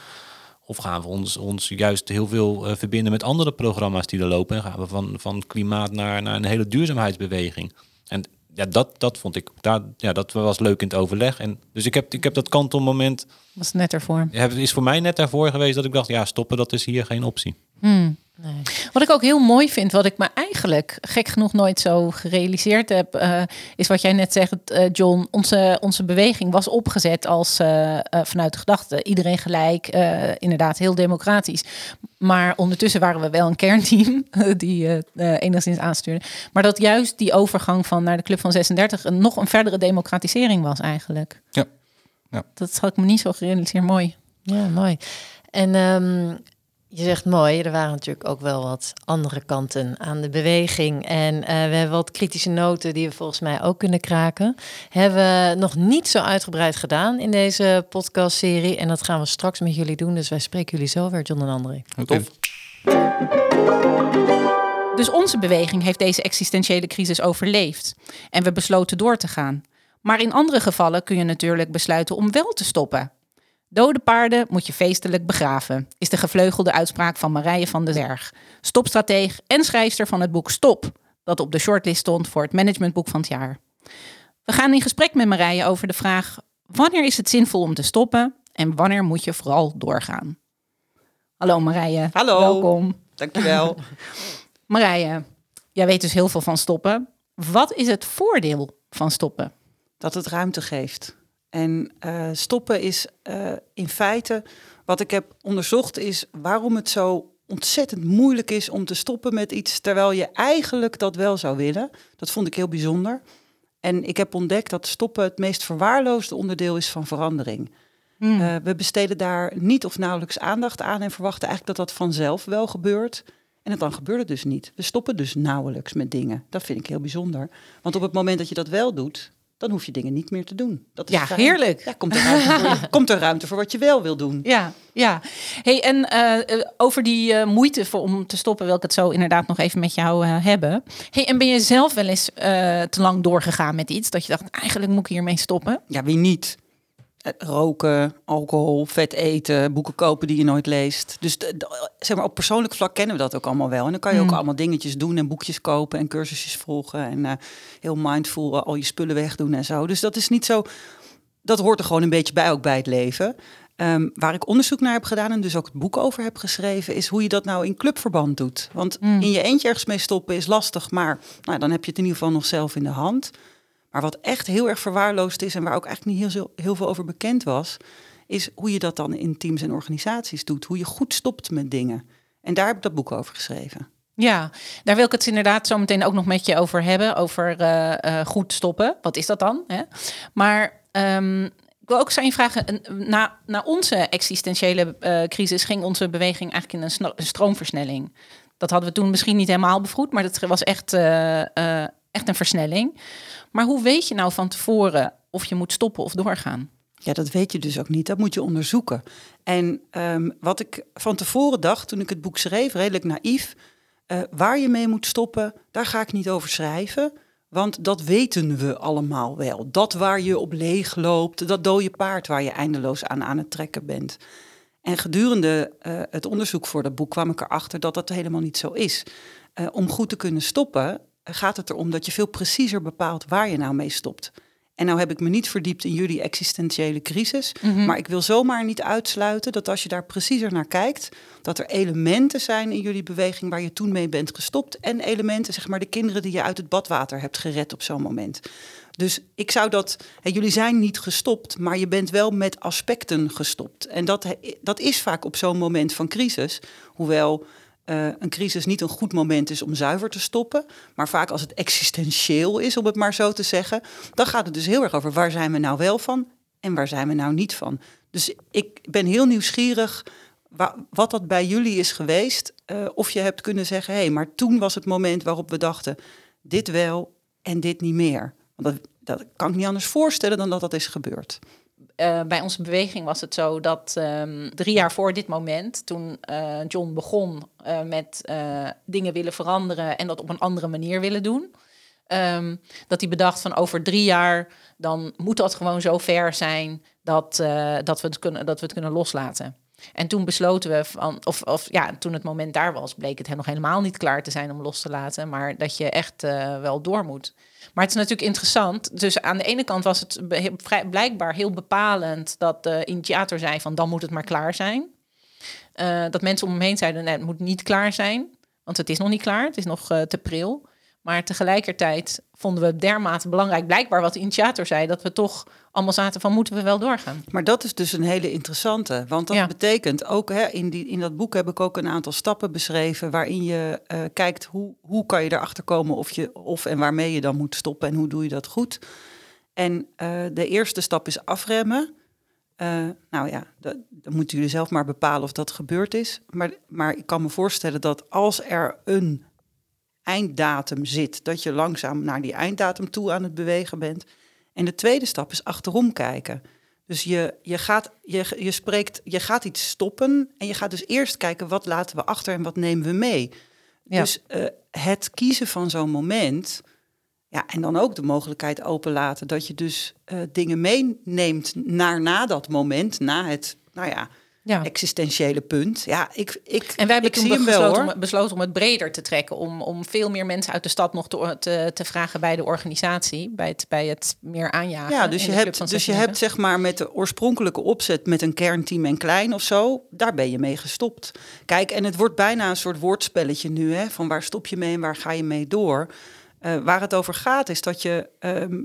Of gaan we ons, ons juist heel veel uh, verbinden met andere programma's die er lopen? En gaan we van, van klimaat naar, naar een hele duurzaamheidsbeweging? En ja, dat, dat vond ik, daar, ja, dat was leuk in het overleg. En dus ik heb, ik heb dat kantelmoment. Was net ervoor? Is voor mij net ervoor geweest dat ik dacht, ja, stoppen, dat is hier geen optie. Hmm. Nee. Wat ik ook heel mooi vind, wat ik me eigenlijk gek genoeg nooit zo gerealiseerd heb, uh, is wat jij net zegt, uh, John. Onze, onze beweging was opgezet als uh, vanuit de gedachte iedereen gelijk, inderdaad heel democratisch. Maar ondertussen waren we wel een kernteam die enigszins aanstuurde. Maar dat juist die overgang van naar de Club van 36 een, nog een verdere democratisering was eigenlijk. Ja. ja. Dat had ik me niet zo gerealiseerd. Mooi. Ja, mooi. En um, je zegt mooi, er waren natuurlijk ook wel wat andere kanten aan de beweging. En uh, we hebben wat kritische noten die we volgens mij ook kunnen kraken. Hebben we nog niet zo uitgebreid gedaan in deze podcastserie. En dat gaan we straks met jullie doen. Dus wij spreken jullie zo weer, John en André. Okay. Dus onze beweging heeft deze existentiële crisis overleefd. En we besloten door te gaan. Maar in andere gevallen kun je natuurlijk besluiten om wel te stoppen. Dode paarden moet je feestelijk begraven, is de gevleugelde uitspraak van Marije van der Zerg, stopstrateeg en schrijfster van het boek Stop, dat op de shortlist stond voor het managementboek van het jaar. We gaan in gesprek met Marije over de vraag: wanneer is het zinvol om te stoppen en wanneer moet je vooral doorgaan? Hallo Marije. Hallo. Welkom. Dankjewel. Marije, jij weet dus heel veel van stoppen. Wat is het voordeel van stoppen? Dat het ruimte geeft. En uh, stoppen is uh, in feite, wat ik heb onderzocht, is waarom het zo ontzettend moeilijk is om te stoppen met iets terwijl je eigenlijk dat wel zou willen. Dat vond ik heel bijzonder. En ik heb ontdekt dat stoppen het meest verwaarloosde onderdeel is van verandering. Hmm. Uh, we besteden daar niet of nauwelijks aandacht aan en verwachten eigenlijk dat dat vanzelf wel gebeurt. En dan gebeurt het dus niet. We stoppen dus nauwelijks met dingen. Dat vind ik heel bijzonder. Want op het moment dat je dat wel doet, dan hoef je dingen niet meer te doen. Dat is ja, heerlijk. Ja, komt, er ruimte voor, komt er ruimte voor wat je wel wil doen. Ja, ja. Hey, en uh, over die uh, moeite voor, om te stoppen wil ik het zo inderdaad nog even met jou uh, hebben. Hey, en ben je zelf wel eens te lang doorgegaan met iets dat je dacht, eigenlijk moet ik hiermee stoppen? Ja, wie niet? Eh, roken, alcohol, vet eten, boeken kopen die je nooit leest. Dus zeg maar, op persoonlijk vlak kennen we dat ook allemaal wel. En dan kan je ook hmm. allemaal dingetjes doen en boekjes kopen en cursusjes volgen. En uh, heel mindful al je spullen wegdoen en zo. Dus dat is niet zo. Dat hoort er gewoon een beetje bij, ook bij het leven. Um, waar ik onderzoek naar heb gedaan en dus ook het boek over heb geschreven, is hoe je dat nou in clubverband doet. Want hmm. in je eentje ergens mee stoppen is lastig, maar nou, dan heb je het in ieder geval nog zelf in de hand. Maar wat echt heel erg verwaarloosd is en waar ook eigenlijk niet heel, heel veel over bekend was, is hoe je dat dan in teams en organisaties doet. Hoe je goed stopt met dingen. En daar heb ik dat boek over geschreven. Ja, daar wil ik het inderdaad zo meteen ook nog met je over hebben. Over uh, uh, goed stoppen. Wat is dat dan? Hè? Maar um, ik wil ook zijn vragen. Na, na onze existentiële uh, crisis ging onze beweging eigenlijk in een, een, stroomversnelling. Dat hadden we toen misschien niet helemaal bevroed, maar dat was echt, echt een versnelling. Maar hoe weet je nou van tevoren of je moet stoppen of doorgaan? Ja, dat weet je dus ook niet. Dat moet je onderzoeken. En um, wat ik van tevoren dacht toen ik het boek schreef, redelijk naïef, uh, waar je mee moet stoppen, daar ga ik niet over schrijven. Want dat weten we allemaal wel. Dat waar je op leeg loopt, dat dode paard waar je eindeloos aan aan het trekken bent. En gedurende uh, het onderzoek voor dat boek kwam ik erachter dat dat helemaal niet zo is. Uh, om goed te kunnen stoppen, gaat het erom dat je veel preciezer bepaalt waar je nou mee stopt. En nou heb ik me niet verdiept in jullie existentiële crisis. Mhm. Maar ik wil zomaar niet uitsluiten dat als je daar preciezer naar kijkt, dat er elementen zijn in jullie beweging waar je toen mee bent gestopt. En elementen, zeg maar, de kinderen die je uit het badwater hebt gered op zo'n moment. Dus ik zou dat. Hè, jullie zijn niet gestopt, maar je bent wel met aspecten gestopt. En dat, dat is vaak op zo'n moment van crisis. Hoewel eh, een crisis niet een goed moment is om zuiver te stoppen. Maar vaak als het existentieel is, om het maar zo te zeggen. Dan gaat het dus heel erg over waar zijn we nou wel van en waar zijn we nou niet van. Dus ik ben heel nieuwsgierig wa- wat dat bij jullie is geweest. eh, of je hebt kunnen zeggen, hé, hey, maar toen was het moment waarop we dachten, dit wel en dit niet meer. Want dat, dat kan ik niet anders voorstellen dan dat dat is gebeurd. Eh, bij onze beweging was het zo dat ehm, drie jaar voor dit moment, toen eh, John begon eh, met dingen willen veranderen en dat op een andere manier willen doen, ehm, dat hij bedacht van over drie jaar, dan moet dat gewoon zo ver zijn dat, dat, we, het kunnen, dat we het kunnen loslaten. En toen besloten we van, of, of ja, toen het moment daar was, bleek het nog helemaal niet klaar te zijn om los te laten, maar dat je echt wel door moet. Maar het is natuurlijk interessant. Dus aan de ene kant was het blijkbaar heel bepalend dat de initiator zei van dan moet het maar klaar zijn. Eh, dat mensen om hem heen zeiden, nee, het moet niet klaar zijn. Want het is nog niet klaar, het is nog eh, te pril. Maar tegelijkertijd vonden we dermate belangrijk, blijkbaar wat de initiator zei, dat we toch allemaal zaten van moeten we wel doorgaan. Maar dat is dus een hele interessante. Want dat Ja. betekent ook, hè, in, die, in dat boek heb ik ook een aantal stappen beschreven. waarin je eh, kijkt hoe, hoe kan je erachter komen of, je, of en waarmee je dan moet stoppen en hoe doe je dat goed. En eh, de eerste stap is afremmen. Eh, nou ja, dat- dan moeten jullie zelf maar bepalen of dat gebeurd is. Maar, maar ik kan me voorstellen dat als er een einddatum zit, dat je langzaam naar die einddatum toe aan het bewegen bent. En de tweede stap is achterom kijken. Dus je, je, gaat, je, je, spreekt, je gaat iets stoppen en je gaat dus eerst kijken wat laten we achter en wat nemen we mee. Ja. Dus eh, het kiezen van zo'n moment, ja, en dan ook de mogelijkheid openlaten dat je dus eh, dingen meeneemt naar na dat moment, na het, nou ja, Ja. existentiële punt. Ja, ik, ik, En wij hebben toen wel besloten, hoor. om, besloten om het breder te trekken. Om, om veel meer mensen uit de stad nog te, te, te vragen bij de organisatie. Bij het, bij het meer aanjagen. Ja, dus je, hebt, dus je 96. hebt zeg maar met de oorspronkelijke opzet met een kernteam en klein of zo, daar ben je mee gestopt. Kijk, en het wordt bijna een soort woordspelletje nu, hè, van waar stop je mee en waar ga je mee door. Eh, waar het over gaat is dat je ehm,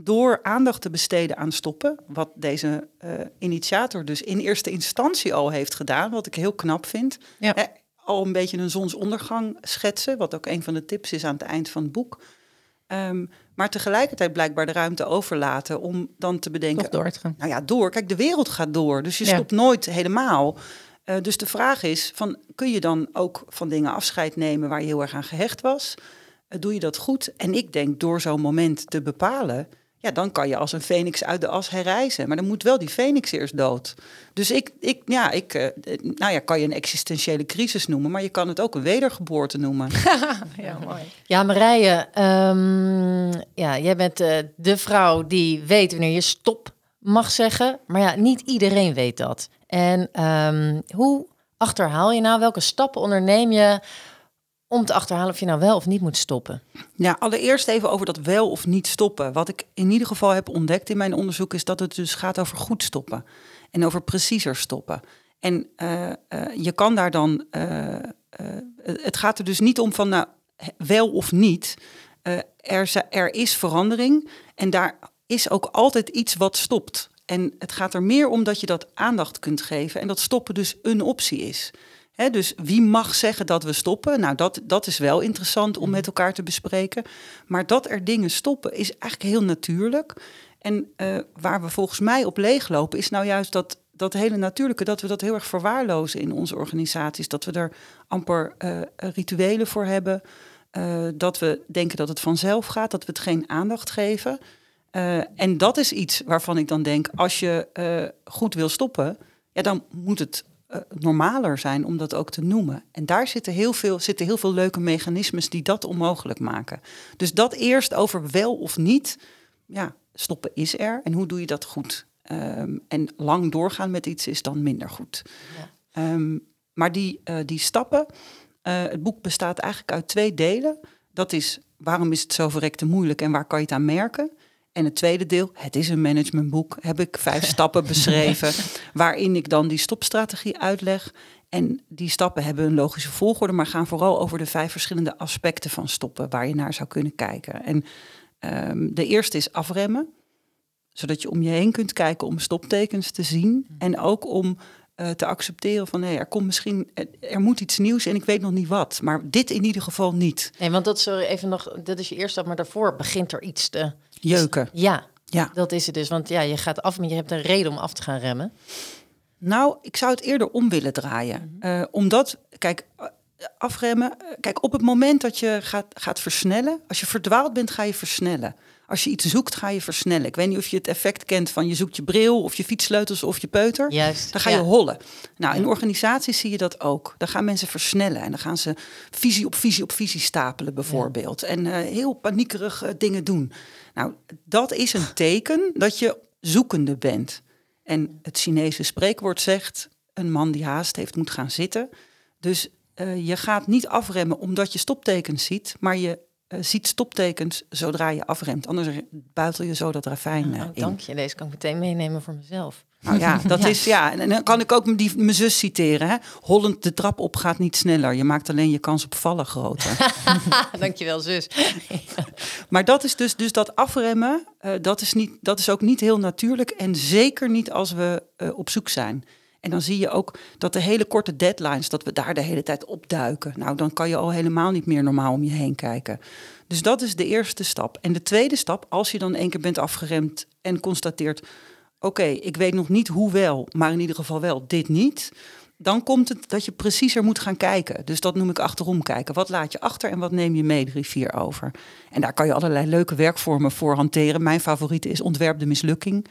door aandacht te besteden aan stoppen, wat deze eh, initiator dus in eerste instantie al heeft gedaan, wat ik heel knap vind. Ja. Hè, al een beetje een zonsondergang schetsen, wat ook een van de tips is aan het eind van het boek. Ehm, maar tegelijkertijd blijkbaar de ruimte overlaten om dan te bedenken, Toch door te gaan. nou ja, door. Kijk, de wereld gaat door, dus je Ja. stopt nooit helemaal. Eh, dus de vraag is, van, kun je dan ook van dingen afscheid nemen waar je heel erg aan gehecht was? Eh, doe je dat goed? En ik denk, door zo'n moment te bepalen, ja, dan kan je als een feniks uit de as herrijzen. Maar dan moet wel die feniks eerst dood. Dus ik, ik ja, ik, eh, eh, nou ja, kan je een existentiële crisis noemen, maar je kan het ook een wedergeboorte noemen. Ja, mooi. Ja, Marije, ehm, ja, jij bent eh, de vrouw die weet wanneer je stop mag zeggen. Maar ja, niet iedereen weet dat. En ehm, hoe achterhaal je nou, welke stappen onderneem je om te achterhalen of je nou wel of niet moet stoppen? Ja, allereerst even over dat wel of niet stoppen. Wat ik in ieder geval heb ontdekt in mijn onderzoek is dat het dus gaat over goed stoppen en over preciezer stoppen. En eh, eh, je kan daar dan, eh, het gaat er dus niet om van nou, wel of niet. Er, er is verandering en daar is ook altijd iets wat stopt. En het gaat er meer om dat je dat aandacht kunt geven en dat stoppen dus een optie is. Dus wie mag zeggen dat we stoppen? Nou, dat, dat is wel interessant om met elkaar te bespreken. Maar dat er dingen stoppen is eigenlijk heel natuurlijk. En eh, waar we volgens mij op leeglopen is nou juist dat, dat hele natuurlijke, dat we dat heel erg verwaarlozen in onze organisaties. Dat we er amper eh, rituelen voor hebben. eh, dat we denken dat het vanzelf gaat, dat we het geen aandacht geven. Eh, en dat is iets waarvan ik dan denk, als je eh, goed wil stoppen, ja, dan moet het eh, normaler zijn om dat ook te noemen. En daar zitten heel, veel, zitten heel veel leuke mechanismes die dat onmogelijk maken. Dus dat eerst over wel of niet. Ja, stoppen is er. En hoe doe je dat goed? Ehm, en lang doorgaan met iets is dan minder goed. Ehm, maar die, eh, die stappen, eh, het boek bestaat eigenlijk uit twee delen. Dat is waarom is het zo verrekte moeilijk en waar kan je het aan merken? En het tweede deel, het is een managementboek, heb ik vijf stappen beschreven, waarin ik dan die stopstrategie uitleg. En die stappen hebben een logische volgorde, maar gaan vooral over de vijf verschillende aspecten van stoppen waar je naar zou kunnen kijken. En ehm, de eerste is afremmen, zodat je om je heen kunt kijken om stoptekens te zien. En ook om eh, te accepteren van nee, er komt misschien, er, er moet iets nieuws en ik weet nog niet wat. Maar dit in ieder geval niet. Nee, want dat er even nog, dat is je eerste stap, maar daarvoor begint er iets te. Jeuken. Ja, Ja. dat is het dus. Want ja, je gaat af, maar je hebt een reden om af te gaan remmen. Nou, ik zou het eerder om willen draaien. Eh, omdat, kijk, eh, afremmen. eh, Kijk, op het moment dat je gaat, gaat versnellen, als je verdwaald bent, ga je versnellen. Als je iets zoekt, ga je versnellen. Ik weet niet of je het effect kent van je zoekt je bril of je fietssleutels of je peuter. Juist. Dan ga ja. je hollen. Nou, in organisaties zie je dat ook. Dan gaan mensen versnellen en dan gaan ze visie op visie op visie stapelen, bijvoorbeeld. En eh, heel paniekerig eh, dingen doen. Nou, dat is een teken dat je zoekende bent. En het Chinese spreekwoord zegt: een man die haast heeft, moet gaan zitten. Dus eh, je gaat niet afremmen omdat je stoptekens ziet, maar je eh, ziet stoptekens zodra je afremt. Anders buitel je zo dat ravijn eh, Oh, in. dank je. Deze kan ik meteen meenemen voor mezelf. Nou ja, dat Ja. is ja. En dan kan ik ook die, mijn zus citeren. Hè? Hollend de trap op gaat niet sneller. Je maakt alleen je kans op vallen groter. Dankjewel, zus. maar dat is dus, dus dat afremmen. eh, dat, is niet, dat is ook niet heel natuurlijk. En zeker niet als we op zoek zijn. En dan zie je ook dat de hele korte deadlines, dat we daar de hele tijd opduiken. Nou, dan kan je al helemaal niet meer normaal om je heen kijken. Dus dat is de eerste stap. En de tweede stap, als je dan één keer bent afgeremd en constateert: oké, ik weet nog niet hoe wel, maar in ieder geval wel dit niet. Dan komt het dat je preciezer moet gaan kijken. Dus dat noem ik achterom kijken. Wat laat je achter en wat neem je mee drie, vier over? En daar kan je allerlei leuke werkvormen voor hanteren. Mijn favoriete is ontwerp de mislukking.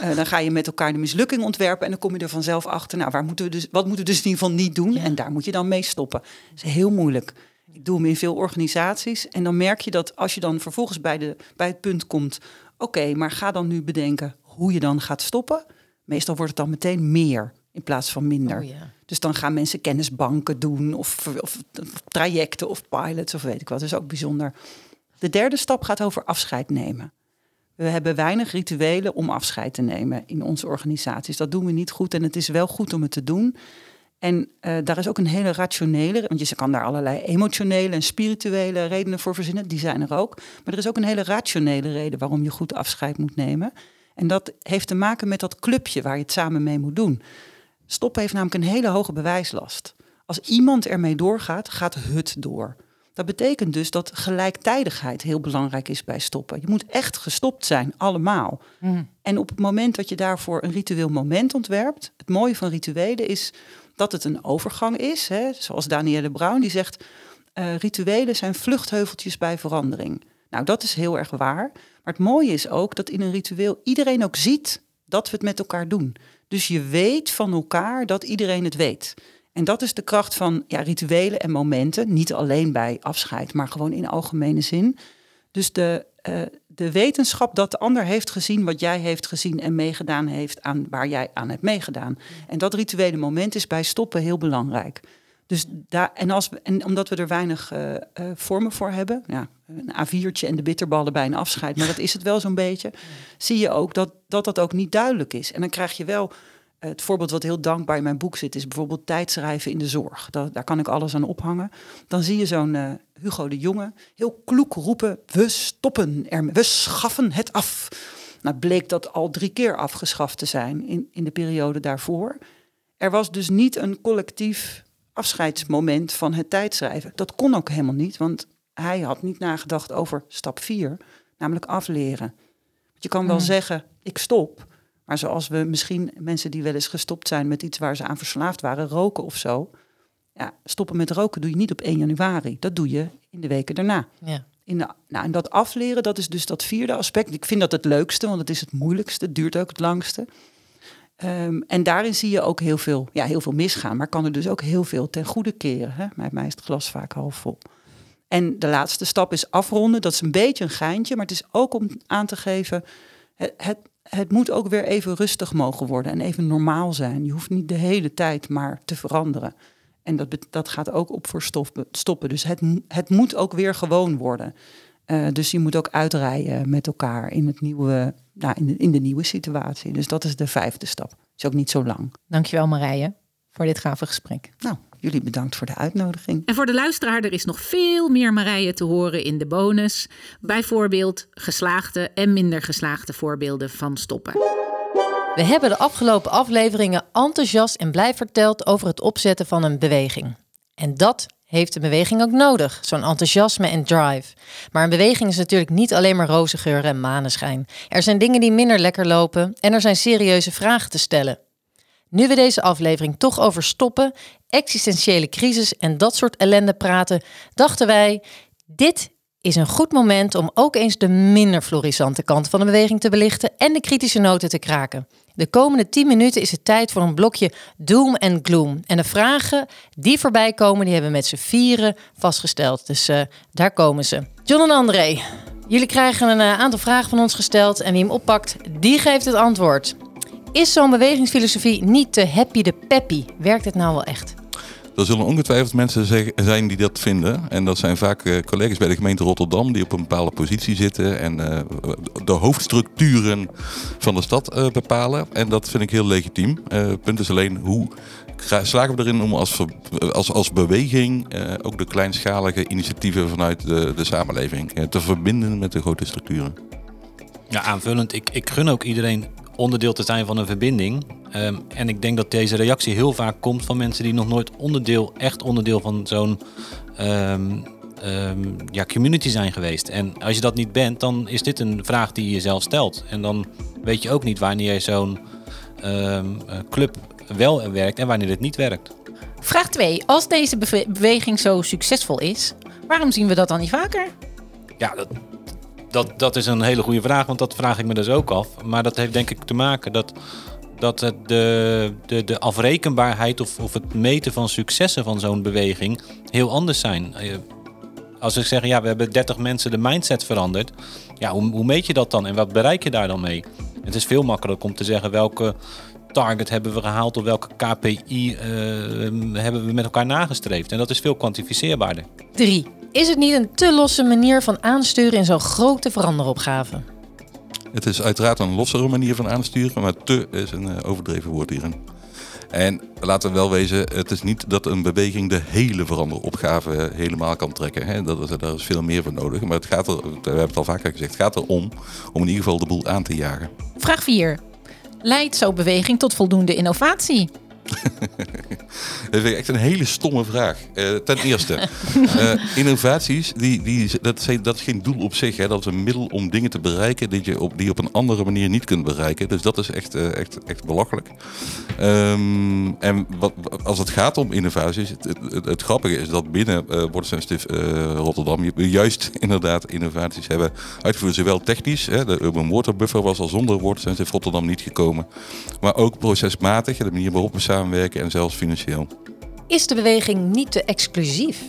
Eh, dan ga je met elkaar de mislukking ontwerpen en dan kom je er vanzelf achter. Nou, waar moeten we dus, wat moeten we dus in ieder geval niet doen? En daar moet je dan mee stoppen. Dat is heel moeilijk. Ik doe hem in veel organisaties. En dan merk je dat als je dan vervolgens bij, de, bij het punt komt... oké, maar ga dan nu bedenken hoe je dan gaat stoppen. Meestal wordt het dan meteen meer in plaats van minder. Oh ja. Dus dan gaan mensen kennisbanken doen of, of, of trajecten of pilots of weet ik wat. Dat is ook bijzonder. De derde stap gaat over afscheid nemen. We hebben weinig rituelen om afscheid te nemen in onze organisaties. Dat doen we niet goed en het is wel goed om het te doen. En eh, daar is ook een hele rationele, want je kan daar allerlei emotionele en spirituele redenen voor verzinnen, die zijn er ook. Maar er is ook een hele rationele reden waarom je goed afscheid moet nemen. En dat heeft te maken met dat clubje waar je het samen mee moet doen. Stoppen heeft namelijk een hele hoge bewijslast. Als iemand ermee doorgaat, gaat het door. Dat betekent dus dat gelijktijdigheid heel belangrijk is bij stoppen. Je moet echt gestopt zijn, allemaal. En op het moment dat je daarvoor een ritueel moment ontwerpt, het mooie van rituelen is dat het een overgang is. Hè? Zoals Danielle Brown die zegt, eh, rituelen zijn vluchtheuveltjes bij verandering. Nou, dat is heel erg waar. Maar het mooie is ook dat in een ritueel iedereen ook ziet dat we het met elkaar doen. Dus je weet van elkaar dat iedereen het weet. En dat is de kracht van ja, rituelen en momenten. Niet alleen bij afscheid, maar gewoon in algemene zin. Dus de, eh, de wetenschap dat de ander heeft gezien wat jij heeft gezien en meegedaan heeft aan waar jij aan hebt meegedaan. En dat rituele moment is bij stoppen heel belangrijk. Dus daar, en, als we, en omdat we er weinig eh, eh, vormen voor hebben, ja, een A4'tje en de bitterballen bij een afscheid, maar dat is het wel zo'n beetje, zie je ook dat, dat dat ook niet duidelijk is. En dan krijg je wel eh, het voorbeeld wat heel dankbaar in mijn boek zit, is bijvoorbeeld tijdschrijven in de zorg. Daar, kan ik alles aan ophangen. Dan zie je zo'n Hugo de Jonge heel kloek roepen: We stoppen ermee, we schaffen het af. Nou bleek dat al drie keer afgeschaft te zijn in, in de periode daarvoor. Er was dus niet een collectief afscheidsmoment van het tijdschrijven. Dat kon ook helemaal niet, want hij had niet nagedacht over stap vier, namelijk afleren. Want je kan wel zeggen, ik stop. Maar zoals we misschien mensen die wel eens gestopt zijn met iets waar ze aan verslaafd waren, roken of zo. Ja, stoppen met roken doe je niet op 1 januari. Dat doe je in de weken daarna. Ja. In de, nou, en dat afleren, dat is dus dat vierde aspect. Ik vind dat het leukste, want het is het moeilijkste. Het duurt ook het langste. Ehm, en daarin zie je ook heel veel, ja, heel veel misgaan. Maar kan er dus ook heel veel ten goede keren. Hè? Bij mij is het glas vaak half vol. En de laatste stap is afronden. Dat is een beetje een geintje, maar het is ook om aan te geven... Het, het, het moet ook weer even rustig mogen worden en even normaal zijn. Je hoeft niet de hele tijd maar te veranderen. En dat, dat gaat ook op voor stoppen. Dus het, het moet ook weer gewoon worden. Uh, dus je moet ook uitrijden met elkaar in, het nieuwe, nou, in, de, in de nieuwe situatie. Dus dat is de vijfde stap. Is ook niet zo lang. Dankjewel Marije voor dit gave gesprek. Nou, jullie bedankt voor de uitnodiging. En voor de luisteraar, er is nog veel meer Marije te horen in de bonus. Bijvoorbeeld geslaagde en minder geslaagde voorbeelden van stoppen. We hebben de afgelopen afleveringen enthousiast en blij verteld over het opzetten van een beweging. En dat heeft de beweging ook nodig, zo'n enthousiasme en drive. Maar een beweging is natuurlijk niet alleen maar roze geur en maneschijn. Er zijn dingen die minder lekker lopen en er zijn serieuze vragen te stellen. Nu we deze aflevering toch over stoppen, existentiële crisis en dat soort ellende praten, dachten wij: dit is een goed moment om ook eens de minder florissante kant van de beweging te belichten en de kritische noten te kraken. De komende 10 minuten is het tijd voor een blokje doom en gloom. En de vragen die voorbij komen, die hebben we met z'n vieren vastgesteld. Dus uh, daar komen ze. John en André, jullie krijgen een uh, aantal vragen van ons gesteld. En wie hem oppakt, die geeft het antwoord. Is zo'n bewegingsfilosofie niet te happy de peppy? Werkt het nou wel echt? Er zullen ongetwijfeld mensen zijn die dat vinden. En dat zijn vaak uh, collega's bij de gemeente Rotterdam die op een bepaalde positie zitten en uh, de hoofdstructuren van de stad uh, bepalen. En dat vind ik heel legitiem. Het punt is alleen hoe slagen we erin om als, als, als beweging ook de kleinschalige initiatieven vanuit de, de samenleving te verbinden met de grote structuren. Ja, aanvullend. Ik, ik gun ook iedereen onderdeel te zijn van een verbinding. Ehm, en ik denk dat deze reactie heel vaak komt van mensen die nog nooit onderdeel, echt onderdeel van zo'n ehm, ehm, ja, community zijn geweest. En als je dat niet bent, dan is dit een vraag die je jezelf stelt. En dan weet je ook niet wanneer zo'n club wel werkt en wanneer het niet werkt. Vraag 2. Als deze beweging zo succesvol is, waarom zien we dat dan niet vaker? Ja, dat, dat, dat is een hele goede vraag, want dat vraag ik me dus ook af. Maar dat heeft denk ik te maken dat, dat de, de, de afrekenbaarheid of, of het meten van successen van zo'n beweging heel anders zijn. Eh, als ik zeg, ja, we hebben 30 mensen de mindset veranderd. Ja, hoe, meet je dat dan en wat bereik je daar dan mee? Het is veel makkelijker om te zeggen welke target hebben we gehaald of welke KPI uh, hebben we met elkaar nagestreefd. En dat is veel kwantificeerbaarder. 3. Is het niet een te losse manier van aansturen in zo'n grote veranderopgave? Het is uiteraard een lossere manier van aansturen, maar te is een uh, overdreven woord hierin. En laten we wel wezen, het is niet dat een beweging de hele veranderopgave helemaal kan trekken. Hè. Dat is, daar is veel meer voor nodig. Maar het gaat er, we hebben het al vaker gezegd, het gaat erom om in ieder geval de boel aan te jagen. Vraag 4. Leidt zo'n beweging tot voldoende innovatie? dat is echt een hele stomme vraag. Uh, ten eerste, uh, innovaties, die, die, dat, zijn, dat is geen doel op zich. Hè. Dat is een middel om dingen te bereiken die je op, die op een andere manier niet kunt bereiken. Dus dat is echt, uh, echt, echt belachelijk. Um, en wat, als het gaat om innovaties, het, het, grappige is dat binnen uh, Rotterdam juist inderdaad innovaties hebben uitgevoerd. Zowel technisch, hè, de Urban Water Buffer was al zonder Stift Rotterdam niet gekomen. Maar ook procesmatig, de manier waarop we samenwerken en zelfs financieel. Is de beweging niet te exclusief?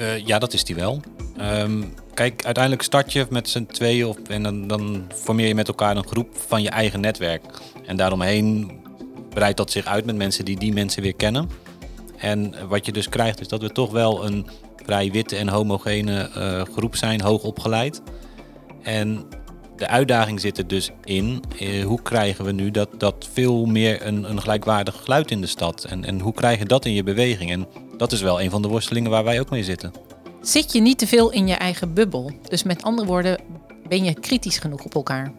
Uh, ja, dat is die wel. Um, kijk, uiteindelijk start je met z'n tweeën of, en dan, dan formeer je met elkaar een groep van je eigen netwerk. En daaromheen breidt dat zich uit met mensen die die mensen weer kennen. En wat je dus krijgt is dat we toch wel een vrij witte en homogene uh, groep zijn, hoog opgeleid. En de uitdaging zit er dus in. Eh, hoe krijgen we nu dat, dat veel meer een, een gelijkwaardig geluid in de stad? En, en hoe krijg je dat in je beweging? En dat is wel een van de worstelingen waar wij ook mee zitten. Zit je niet te veel in je eigen bubbel? Dus met andere woorden, ben je kritisch genoeg op elkaar?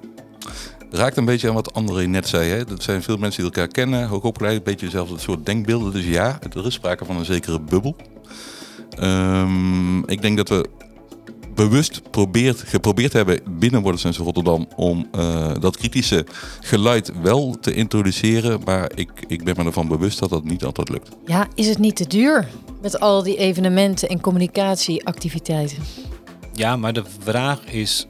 raakt een beetje aan wat André net zei. Hè? Dat zijn veel mensen die elkaar kennen, hoogopgeleid, een beetje dezelfde soort denkbeelden. Dus ja, er is sprake van een zekere bubbel. Um, ik denk dat we bewust probeert, geprobeerd hebben binnen Wordensens Rotterdam om uh, dat kritische geluid wel te introduceren. Maar ik, ik ben me ervan bewust dat dat niet altijd lukt. Ja, is het niet te duur met al die evenementen en communicatieactiviteiten? Ja, maar de vraag is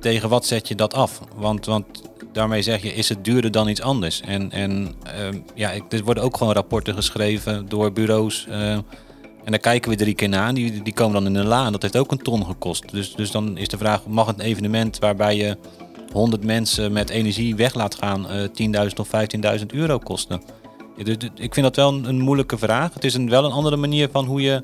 tegen wat zet je dat af? Want, want daarmee zeg je, is het duurder dan iets anders? En, en uh, ja, er worden ook gewoon rapporten geschreven door bureaus. Uh, en daar kijken we drie keer naar. Die, die komen dan in een la. En dat heeft ook een ton gekost. Dus, dus dan is de vraag: mag een evenement waarbij je 100 mensen met energie weg laat gaan uh, 10.000 of 15.000 euro kosten? Ik vind dat wel een, moeilijke vraag. Het is een, wel een andere manier van hoe je,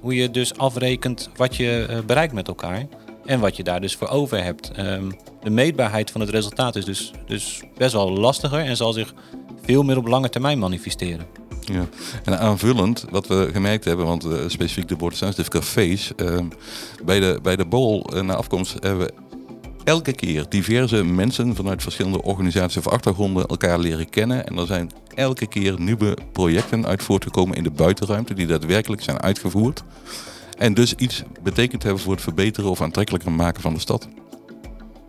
Hoe je dus afrekent wat je uh, bereikt met elkaar. En wat je daar dus voor over hebt. Um, de meetbaarheid van het resultaat is dus, dus best wel lastiger en zal zich veel meer op lange termijn manifesteren. Ja, en aanvullend, wat we gemerkt hebben, want uh, specifiek de Bord cafés, uh, bij, de, bij de bol uh, na afkomst hebben we elke keer diverse mensen vanuit verschillende organisaties of achtergronden elkaar leren kennen. En er zijn elke keer nieuwe projecten uit voortgekomen in de buitenruimte die daadwerkelijk zijn uitgevoerd. En dus iets betekend hebben voor het verbeteren of aantrekkelijker maken van de stad.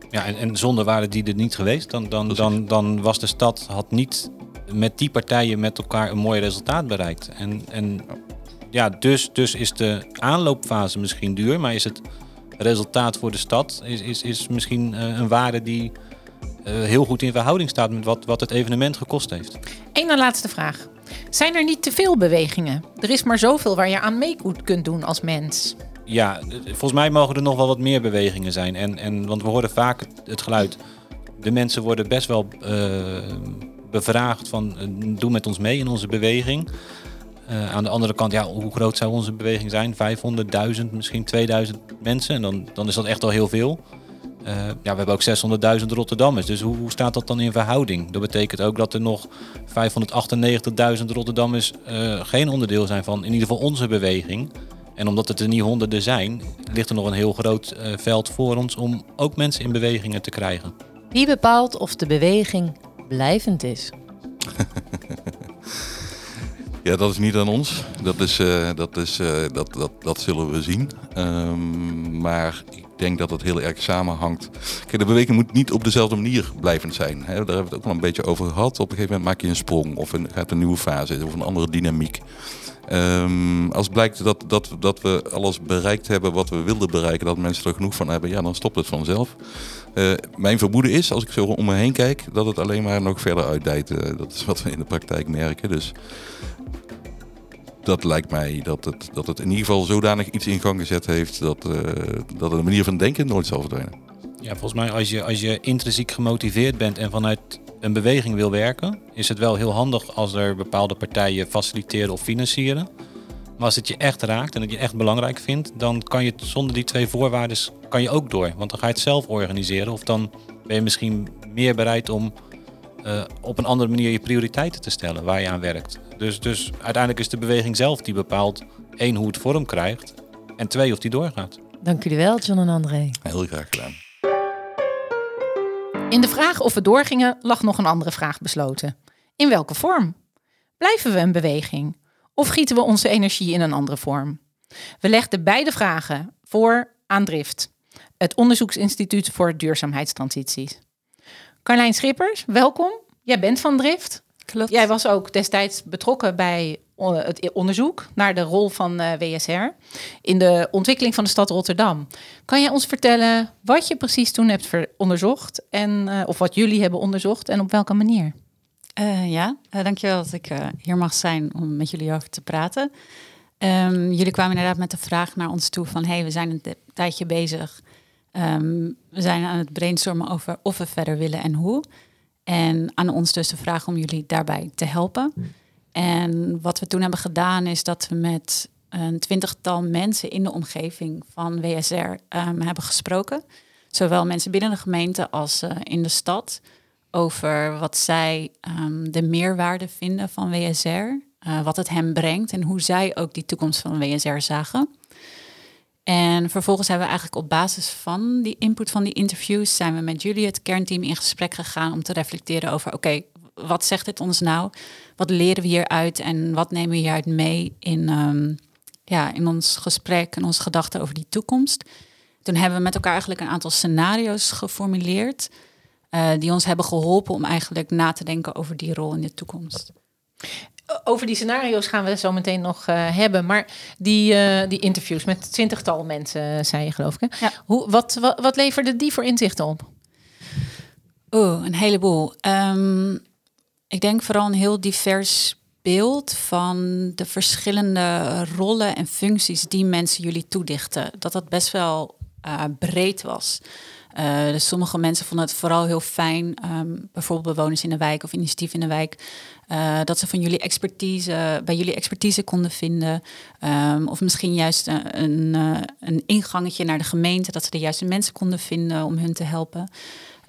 Ja, en, en zonder waren die er niet geweest, dan, dan, dan, dan was de stad had niet met die partijen met elkaar een mooi resultaat bereikt. En, en ja, dus, dus is de aanloopfase misschien duur, maar is het resultaat voor de stad is, is, is misschien uh, een waarde die uh, heel goed in verhouding staat met wat, wat het evenement gekost heeft. Eén laatste vraag. Zijn er niet te veel bewegingen? Er is maar zoveel waar je aan mee kunt doen als mens. Ja, volgens mij mogen er nog wel wat meer bewegingen zijn. En, en, want we horen vaak het geluid. De mensen worden best wel uh, bevraagd van doe met ons mee in onze beweging. Uh, aan de andere kant, ja, hoe groot zou onze beweging zijn? 500.000, misschien 2000 mensen. En dan, dan is dat echt al heel veel. Uh, ja, we hebben ook 600.000 Rotterdammers. Dus hoe, hoe, staat dat dan in verhouding? Dat betekent ook dat er nog 598.000 Rotterdammers geen onderdeel zijn van in ieder geval onze beweging. En omdat het er niet honderden zijn, ligt er nog een heel groot veld voor ons om ook mensen in bewegingen te krijgen. Wie bepaalt of de beweging blijvend is? Ja, dat is niet aan ons. Dat, is, uh, dat, is, uh, dat, dat, dat zullen we zien. Um, maar ik denk dat het heel erg samenhangt. Kijk, de beweging moet niet op dezelfde manier blijvend zijn. Hè? Daar hebben we het ook wel een beetje over gehad. Op een gegeven moment maak je een sprong of gaat een nieuwe fase of een andere dynamiek. Um, als blijkt dat, dat, dat we alles bereikt hebben wat we wilden bereiken, dat mensen er genoeg van hebben, ja, dan stopt het vanzelf. Uh, mijn vermoeden is, als ik zo om me heen kijk, dat het alleen maar nog verder uitdijt. Uh, dat is wat we in de praktijk merken. Dus dat lijkt mij dat het, dat het in ieder geval zodanig iets in gang gezet heeft dat, uh, dat de manier van denken nooit zal verdwijnen. Ja, volgens mij als je, als je intrinsiek gemotiveerd bent en vanuit een beweging wil werken, is het wel heel handig als er bepaalde partijen faciliteren of financieren. Maar als het je echt raakt en het je echt belangrijk vindt, dan kan je zonder die twee voorwaarden kan je ook door. Want dan ga je het zelf organiseren of dan ben je misschien meer bereid om uh, op een andere manier je prioriteiten te stellen waar je aan werkt. Dus, dus uiteindelijk is de beweging zelf die bepaalt één hoe het vorm krijgt en twee of die doorgaat. Dank jullie wel, John en André. Heel graag gedaan. In de vraag of we doorgingen lag nog een andere vraag besloten. In welke vorm? Blijven we een beweging? Of gieten we onze energie in een andere vorm? We legden beide vragen voor aan Drift, het onderzoeksinstituut voor duurzaamheidstransities. Carlijn Schippers, welkom. Jij bent van Drift. Klopt. Jij was ook destijds betrokken bij eh, het onderzoek naar de rol van uh, eh, WSR in de ontwikkeling van de stad Rotterdam. Kan jij ons vertellen wat je precies toen hebt onderzocht en uh, of wat jullie hebben onderzocht en op welke manier? Uh, ja, dankjewel dat ik hier mag zijn om met jullie over te praten. Um, jullie kwamen inderdaad met de vraag naar ons toe van hey, we zijn een tijdje bezig. Um, we zijn aan het brainstormen over of we verder willen en hoe. En aan ons dus de vraag om jullie daarbij te helpen. En wat we toen hebben gedaan is dat we met een twintigtal mensen in de omgeving van WSR um, ehm, hebben gesproken. Zowel mensen binnen de gemeente als uh, in de stad. Over wat zij um, de meerwaarde vinden van WSR. Uh, eh, wat het hen brengt en hoe zij ook die toekomst van WSR zagen. En vervolgens hebben we eigenlijk op basis van die input van die interviews zijn we met jullie, het kernteam, in gesprek gegaan om te reflecteren over oké, wat zegt dit ons nou? Wat leren we hieruit en wat nemen we hieruit mee in, um, ja, in ons gesprek en onze gedachten over die toekomst? Toen hebben we met elkaar eigenlijk een aantal scenario's geformuleerd uh, die ons hebben geholpen om eigenlijk na te denken over die rol in de toekomst over die scenario's gaan we zo meteen nog uh, hebben. Maar die, uh, die interviews met twintigtal mensen, uh, zei je geloof ik. Ja. Hoe, wat, wat, wat leverde die voor inzichten op? Oeh, een heleboel. Um, ik denk vooral een heel divers beeld van de verschillende rollen en functies die mensen jullie toedichten. Dat dat best wel breed was. Uh, dus sommige mensen vonden het vooral heel fijn, um, bijvoorbeeld bewoners in de wijk of initiatief in de wijk, uh, dat ze van jullie expertise, bij jullie expertise konden vinden. Um, of misschien juist een, een, uh, een, ingangetje naar de gemeente, dat ze de juiste mensen konden vinden om hun te helpen.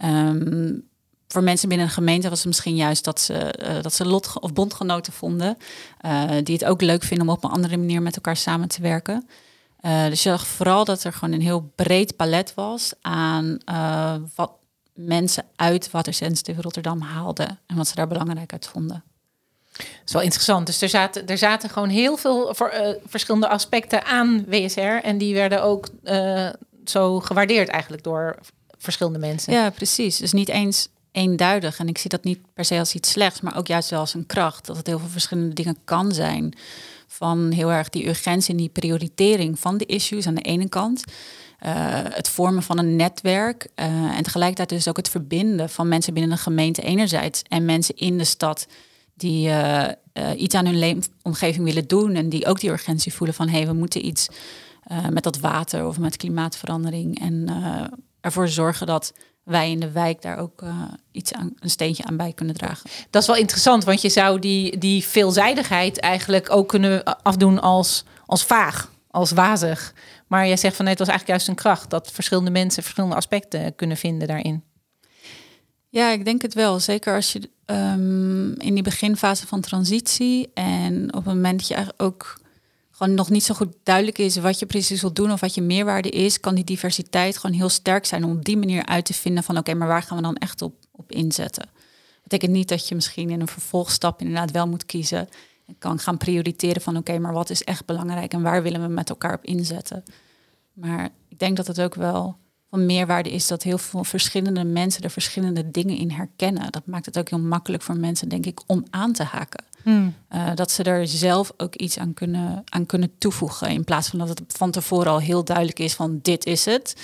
Um, voor mensen binnen een gemeente was het misschien juist dat ze, dat ze lot- of bondgenoten vonden. Die het ook leuk vinden om op een andere manier met elkaar samen te werken. Dus je zag vooral dat er gewoon een heel breed palet was aan wat mensen uit Water Sensitive Rotterdam haalden. En wat ze daar belangrijk uit vonden. Dat is wel interessant. Dus er zaten, er zaten gewoon heel veel voor, verschillende aspecten aan WSR. En die werden ook zo gewaardeerd eigenlijk door verschillende mensen. Ja, precies. Dus niet eens eenduidig. En ik zie dat niet per se als iets slechts, maar ook juist wel als een kracht. Dat het heel veel verschillende dingen kan zijn. Van heel erg die urgentie en die prioritering van de issues aan de ene kant. Uh, het vormen van een netwerk. Uh, en tegelijkertijd dus ook het verbinden van mensen binnen een gemeente enerzijds. En mensen in de stad die uh, iets aan hun leefomgeving willen doen. En die ook die urgentie voelen van hé, hey, we moeten iets met dat water of met klimaatverandering. En ervoor zorgen dat wij in de wijk daar ook iets aan, een steentje aan bij kunnen dragen. Dat is wel interessant, want je zou die, die veelzijdigheid eigenlijk ook kunnen afdoen als, als vaag, als wazig. Maar jij zegt van nee, het was eigenlijk juist een kracht dat verschillende mensen verschillende aspecten kunnen vinden daarin. Ja, ik denk het wel. Zeker als je um, in die beginfase van transitie en op het moment dat je ook gewoon nog niet zo goed duidelijk is wat je precies wilt doen of wat je meerwaarde is, kan die diversiteit gewoon heel sterk zijn om op die manier uit te vinden van oké, maar waar gaan we dan echt op, op inzetten? Dat betekent niet dat je misschien in een vervolgstap inderdaad wel moet kiezen en kan gaan prioriteren van oké, maar wat is echt belangrijk en waar willen we met elkaar op inzetten? Maar ik denk dat het ook wel van meerwaarde is dat heel veel verschillende mensen er verschillende dingen in herkennen. Dat maakt het ook heel makkelijk voor mensen, denk ik, om aan te haken. Hmm. Uh, dat ze er zelf ook iets aan kunnen, aan kunnen toevoegen. In plaats van dat het van tevoren al heel duidelijk is van dit is het.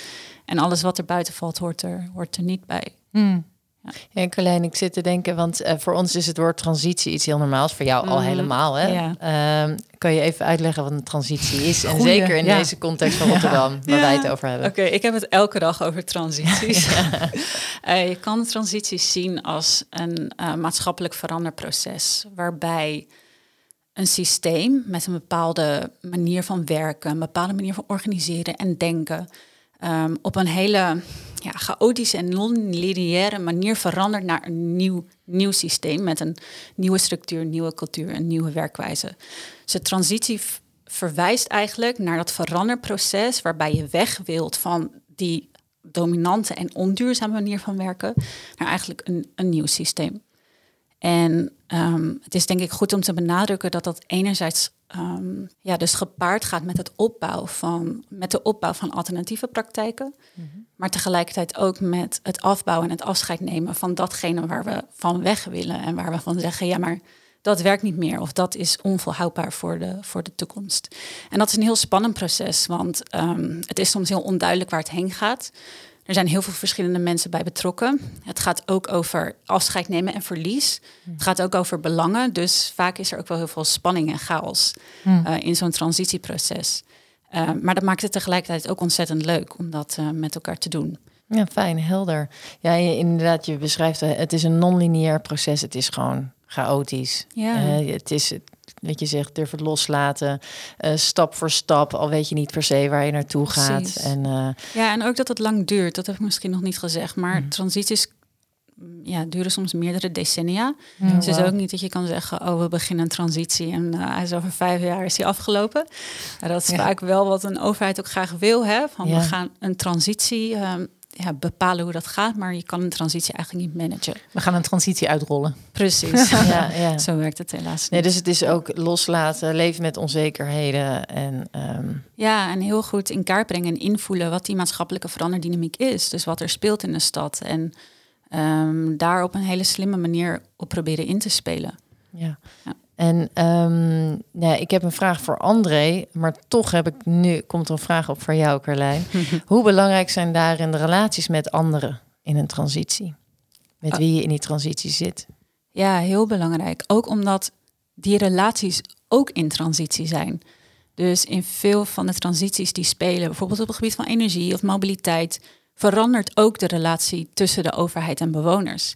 En alles wat er buiten valt, hoort er, hoort er niet bij. Hmm. Ja. En Carlijn, ik zit te denken, want uh, voor ons is het woord transitie iets heel normaals. Voor jou al Mhm. helemaal, hè? Ja. Um, kan je even uitleggen wat een transitie is? En zeker in ja. deze context van Rotterdam, waar wij het over hebben. Oké, ik heb het elke dag over transities. Eh, je kan transities zien als een eh, maatschappelijk veranderproces, waarbij een systeem met een bepaalde manier van werken, een bepaalde manier van organiseren en denken, ehm, op een hele ja, chaotische en non-lineaire manier verandert naar een nieuw, nieuw systeem met een nieuwe structuur, nieuwe cultuur, een nieuwe werkwijze. Dus de transitie verwijst eigenlijk naar dat veranderproces waarbij je weg wilt van die dominante en onduurzame manier van werken naar eigenlijk een, een nieuw systeem. En ehm, het is denk ik goed om te benadrukken dat dat enerzijds ehm, ja, dus gepaard gaat met, het opbouw van, met de opbouw van alternatieve praktijken, maar tegelijkertijd ook met het afbouwen en het afscheid nemen van datgene waar we van weg willen en waar we van zeggen, ja, maar dat werkt niet meer of dat is onvolhoudbaar voor de, voor de toekomst. En dat is een heel spannend proces, want ehm, het is soms heel onduidelijk waar het heen gaat. Er zijn heel veel verschillende mensen bij betrokken. Het gaat ook over afscheid nemen en verlies. Het gaat ook over belangen. Dus vaak is er ook wel heel veel spanning en chaos eh, in zo'n transitieproces. Eh, maar dat maakt het tegelijkertijd ook ontzettend leuk om dat eh, met elkaar te doen. Ja, fijn, helder. Ja, je, inderdaad, je beschrijft het. Is een non-lineair proces. Het is gewoon chaotisch. Ja. Het is, wat je zegt, durf het loslaten. eh, stap voor stap, al weet je niet per se waar je naartoe gaat. Precies. En eh, Ja, en ook dat het lang duurt. Dat heb ik misschien nog niet gezegd. Maar Mhm. transities mm, ja, duren soms meerdere decennia. Ja, dus het is ook niet dat je kan zeggen... oh, we beginnen een transitie en eh, hij is over vijf jaar is hij afgelopen. Maar dat is Ja. vaak wel wat een overheid ook graag wil. Hè? Van Ja. we gaan een transitie ehm, ja, bepalen hoe dat gaat... maar je kan een transitie eigenlijk niet managen. We gaan een transitie uitrollen. Precies. ja, ja. Zo werkt het helaas Nee, dus het is ook loslaten, leven met onzekerheden. En ehm, Ja, en heel goed in kaart brengen en invoelen wat die maatschappelijke veranderdynamiek is. Dus wat er speelt in de stad. En ehm, daar op een hele slimme manier op proberen in te spelen. ja. Ja. En ehm, ja, ik heb een vraag voor André, maar toch heb ik nu komt er een vraag op voor jou, Carlijn. Hoe belangrijk zijn daarin de relaties met anderen in een transitie? Met Ah. wie je in die transitie zit? Ja, heel belangrijk. Ook omdat die relaties ook in transitie zijn. Dus in veel van de transities die spelen, bijvoorbeeld op het gebied van energie of mobiliteit, verandert ook de relatie tussen de overheid en bewoners.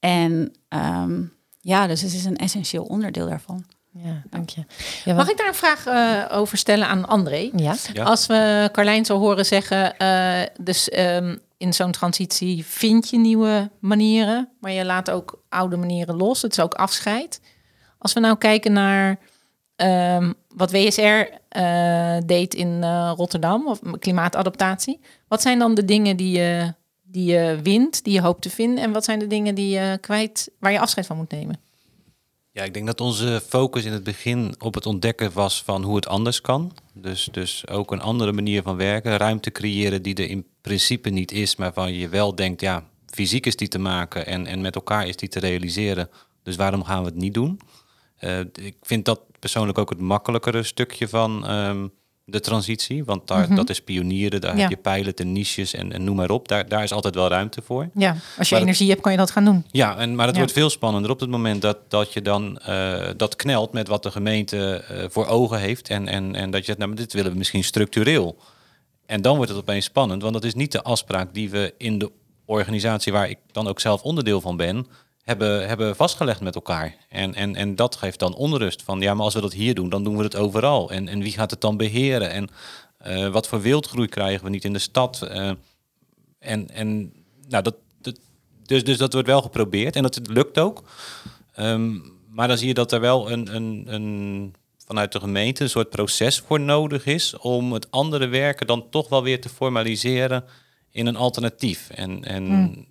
En ehm, ja, dus het is een essentieel onderdeel daarvan. Ja, dank je. Ja, Mag ik daar een vraag eh, over stellen aan André? Ja. Ja. Als we Carlijn zo horen zeggen, eh, dus ehm, in zo'n transitie vind je nieuwe manieren, maar je laat ook oude manieren los. Het is ook afscheid. Als we nou kijken naar ehm, wat WSR eh, deed in eh, Rotterdam, of klimaatadaptatie. Wat zijn dan de dingen die je, die je wint, die je hoopt te vinden? En wat zijn de dingen die je kwijt, waar je afscheid van moet nemen? Ja, ik denk dat onze focus in het begin op het ontdekken was van hoe het anders kan. Dus, dus ook een andere manier van werken, ruimte creëren die er in principe niet is, maar waarvan je wel denkt, ja, fysiek is die te maken en, en met elkaar is die te realiseren. Dus waarom gaan we het niet doen? Eh, ik vind dat persoonlijk ook het makkelijkere stukje van ehm, de transitie, want daar, Mhm. dat is pionieren, daar Ja. heb je pilot en niches en, en noem maar op. Daar, daar is altijd wel ruimte voor. Ja, als je Maar- energie hebt, kan je dat gaan doen. Ja, en, maar het Ja. wordt veel spannender op het moment dat, dat je dan eh, dat knelt met wat de gemeente eh, voor ogen heeft. En, en, en dat je zegt, nou, maar dit willen we misschien structureel. En dan wordt het opeens spannend, want dat is niet de afspraak die we in de organisatie waar ik dan ook zelf onderdeel van ben, hebben, hebben vastgelegd met elkaar. En, en, en dat geeft dan onrust van, ja, maar als we dat hier doen, dan doen we het overal. En, en wie gaat het dan beheren? En eh, wat voor wildgroei krijgen we niet in de stad? Eh, en en nou, dat, dus, dus dat wordt wel geprobeerd en dat lukt ook. Ehm, maar dan zie je dat er wel een, een, een, vanuit de gemeente een soort proces voor nodig is om het andere werken dan toch wel weer te formaliseren in een alternatief. En, en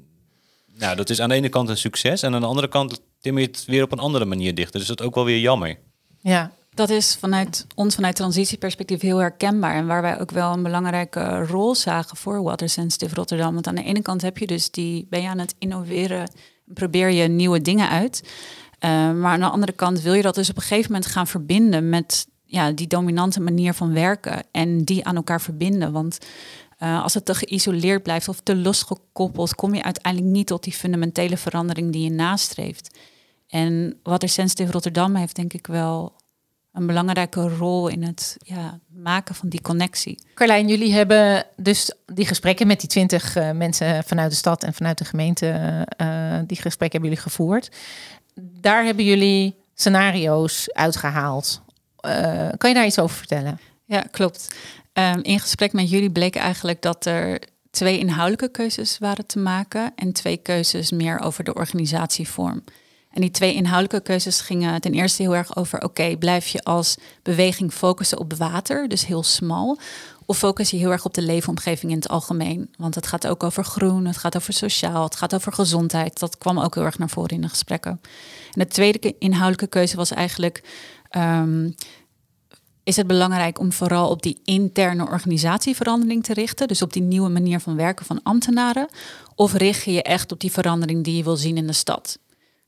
nou, dat is aan de ene kant een succes en aan de andere kant tim je het weer op een andere manier dicht. Dus dat is ook wel weer jammer. Ja, Dat is vanuit ons, vanuit transitieperspectief, heel herkenbaar. En waar wij ook wel een belangrijke rol zagen voor Water Sensitive Rotterdam. Want aan de ene kant heb je dus die, ben je aan het innoveren, probeer je nieuwe dingen uit. Uh, maar aan de andere kant wil je dat dus op een gegeven moment gaan verbinden met ja, die dominante manier van werken. En die aan elkaar verbinden. Want uh, als het te geïsoleerd blijft of te losgekoppeld, kom je uiteindelijk niet tot die fundamentele verandering die je nastreeft. En Water Sensitive Rotterdam heeft denk ik wel een belangrijke rol in het ja, maken van die connectie. Carlijn, jullie hebben dus die gesprekken met die twintig uh, mensen vanuit de stad en vanuit de gemeente, uh, die gesprekken hebben jullie gevoerd. Daar hebben jullie scenario's uitgehaald. Uh, kan je daar iets over vertellen? Ja, klopt. Um, in gesprek met jullie bleek eigenlijk dat er twee inhoudelijke keuzes waren te maken en twee keuzes meer over de organisatievorm. En die twee inhoudelijke keuzes gingen ten eerste heel erg over: oké, blijf je als beweging focussen op water, dus heel smal, of focus je heel erg op de leefomgeving in het algemeen? Want het gaat ook over groen, het gaat over sociaal, het gaat over gezondheid. Dat kwam ook heel erg naar voren in de gesprekken. En de tweede inhoudelijke keuze was eigenlijk. Um, is het belangrijk om vooral op die interne organisatieverandering te richten, dus op die nieuwe manier van werken van ambtenaren, of richt je je echt op die verandering die je wil zien in de stad?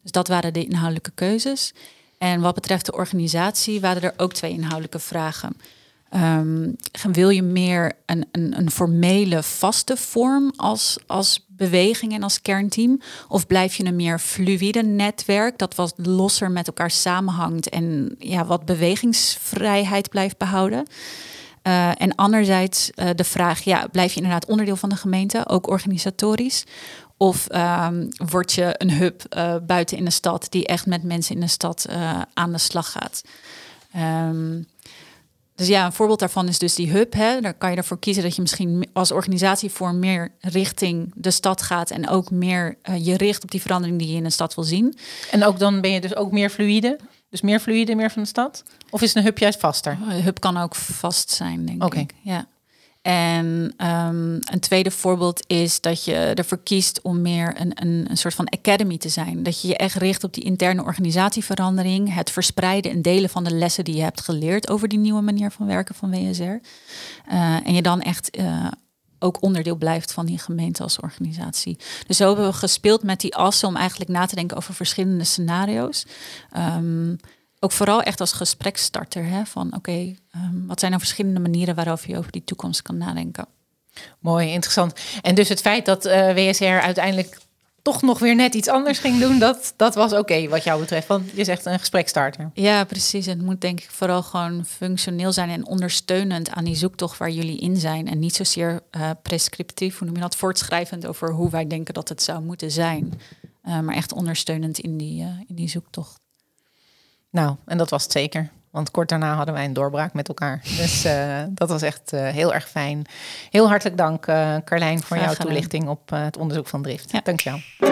Dus dat waren de inhoudelijke keuzes. En wat betreft de organisatie waren er ook twee inhoudelijke vragen. Um, wil je meer een, een, een, formele, vaste vorm als, als beweging en als kernteam? Of blijf je een meer fluïde netwerk dat wat losser met elkaar samenhangt en ja, wat bewegingsvrijheid blijft behouden? Uh, en anderzijds uh, de vraag, ja, blijf je inderdaad onderdeel van de gemeente, ook organisatorisch? Of um, word je een hub uh, buiten in de stad die echt met mensen in de stad aan de slag gaat? Um, dus ja, een voorbeeld daarvan is dus die hub. Hè. Daar kan je ervoor kiezen dat je misschien als organisatievorm meer richting de stad gaat en ook meer uh, je richt op die verandering die je in de stad wil zien. En ook dan ben je dus ook meer fluïde. Dus meer fluïde, meer van de stad? Of is een hub juist vaster? Een hub kan ook vast zijn, denk okay. ik. Ja. En um, een tweede voorbeeld is dat je ervoor kiest om meer een, een, een soort van academy te zijn. Dat je je echt richt op die interne organisatieverandering, het verspreiden en delen van de lessen die je hebt geleerd over die nieuwe manier van werken van WSR. Uh, en je dan echt uh, ook onderdeel blijft van die gemeente als organisatie. Dus zo hebben we gespeeld met die assen om eigenlijk na te denken over verschillende scenario's. Um, ook vooral echt als gespreksstarter. Hè? Van oké, okay, um, wat zijn nou verschillende manieren waarover je over die toekomst kan nadenken? Mooi, interessant. En dus het feit dat uh, WSR uiteindelijk toch nog weer net iets anders ging doen, dat, dat was oké wat jou betreft. Want je zegt een gesprekstarter. Ja, precies. Het moet denk ik vooral gewoon functioneel zijn en ondersteunend aan die zoektocht waar jullie in zijn. En niet zozeer uh, prescriptief, hoe noem je dat, voortschrijvend over hoe wij denken dat het zou moeten zijn. Uh, maar echt ondersteunend in die, uh, in die zoektocht. Nou, en dat was het zeker. Want kort daarna hadden wij een doorbraak met elkaar. Dus uh, dat was echt uh, heel erg fijn. Heel hartelijk dank, uh, Carlijn, voor jouw toelichting op het onderzoek van Drift. Ja. Dank je wel.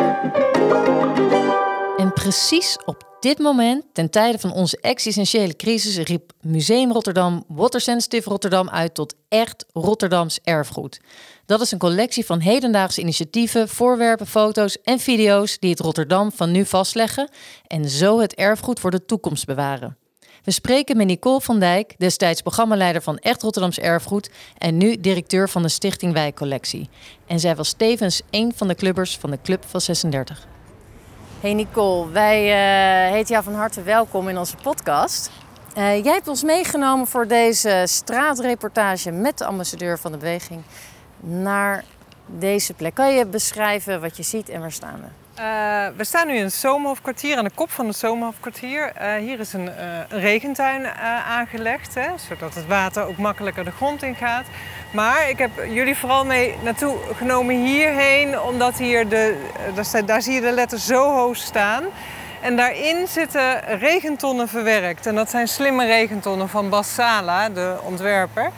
En precies op dit moment, ten tijde van onze existentiële crisis, riep Museum Rotterdam Water Sensitive Rotterdam uit tot echt Rotterdams erfgoed. Dat is een collectie van hedendaagse initiatieven, voorwerpen, foto's en video's die het Rotterdam van nu vastleggen en zo het erfgoed voor de toekomst bewaren. We spreken met Nicole van Dijk, destijds programmaleider van Echt Rotterdams Erfgoed en nu directeur van de Stichting Wijkcollectie. En zij was tevens een van de clubbers van de Club van 36. Hey Nicole, wij uh, heten jou van harte welkom in onze podcast. Uh, jij hebt ons meegenomen voor deze straatreportage met de ambassadeur van de beweging naar deze plek. Kan je beschrijven wat je ziet en waar staan we? Uh, we staan nu in het Zomerhofkwartier, aan de kop van het Zomerhofkwartier. Uh, hier is een, een regentuin aangelegd, hè, zodat het water ook makkelijker de grond in gaat. Maar ik heb jullie vooral mee naartoe genomen hierheen, omdat hier de, daar, zie je de letters zo hoog staan. En daarin zitten regentonnen verwerkt. En dat zijn slimme regentonnen van Bas Sala, de ontwerper.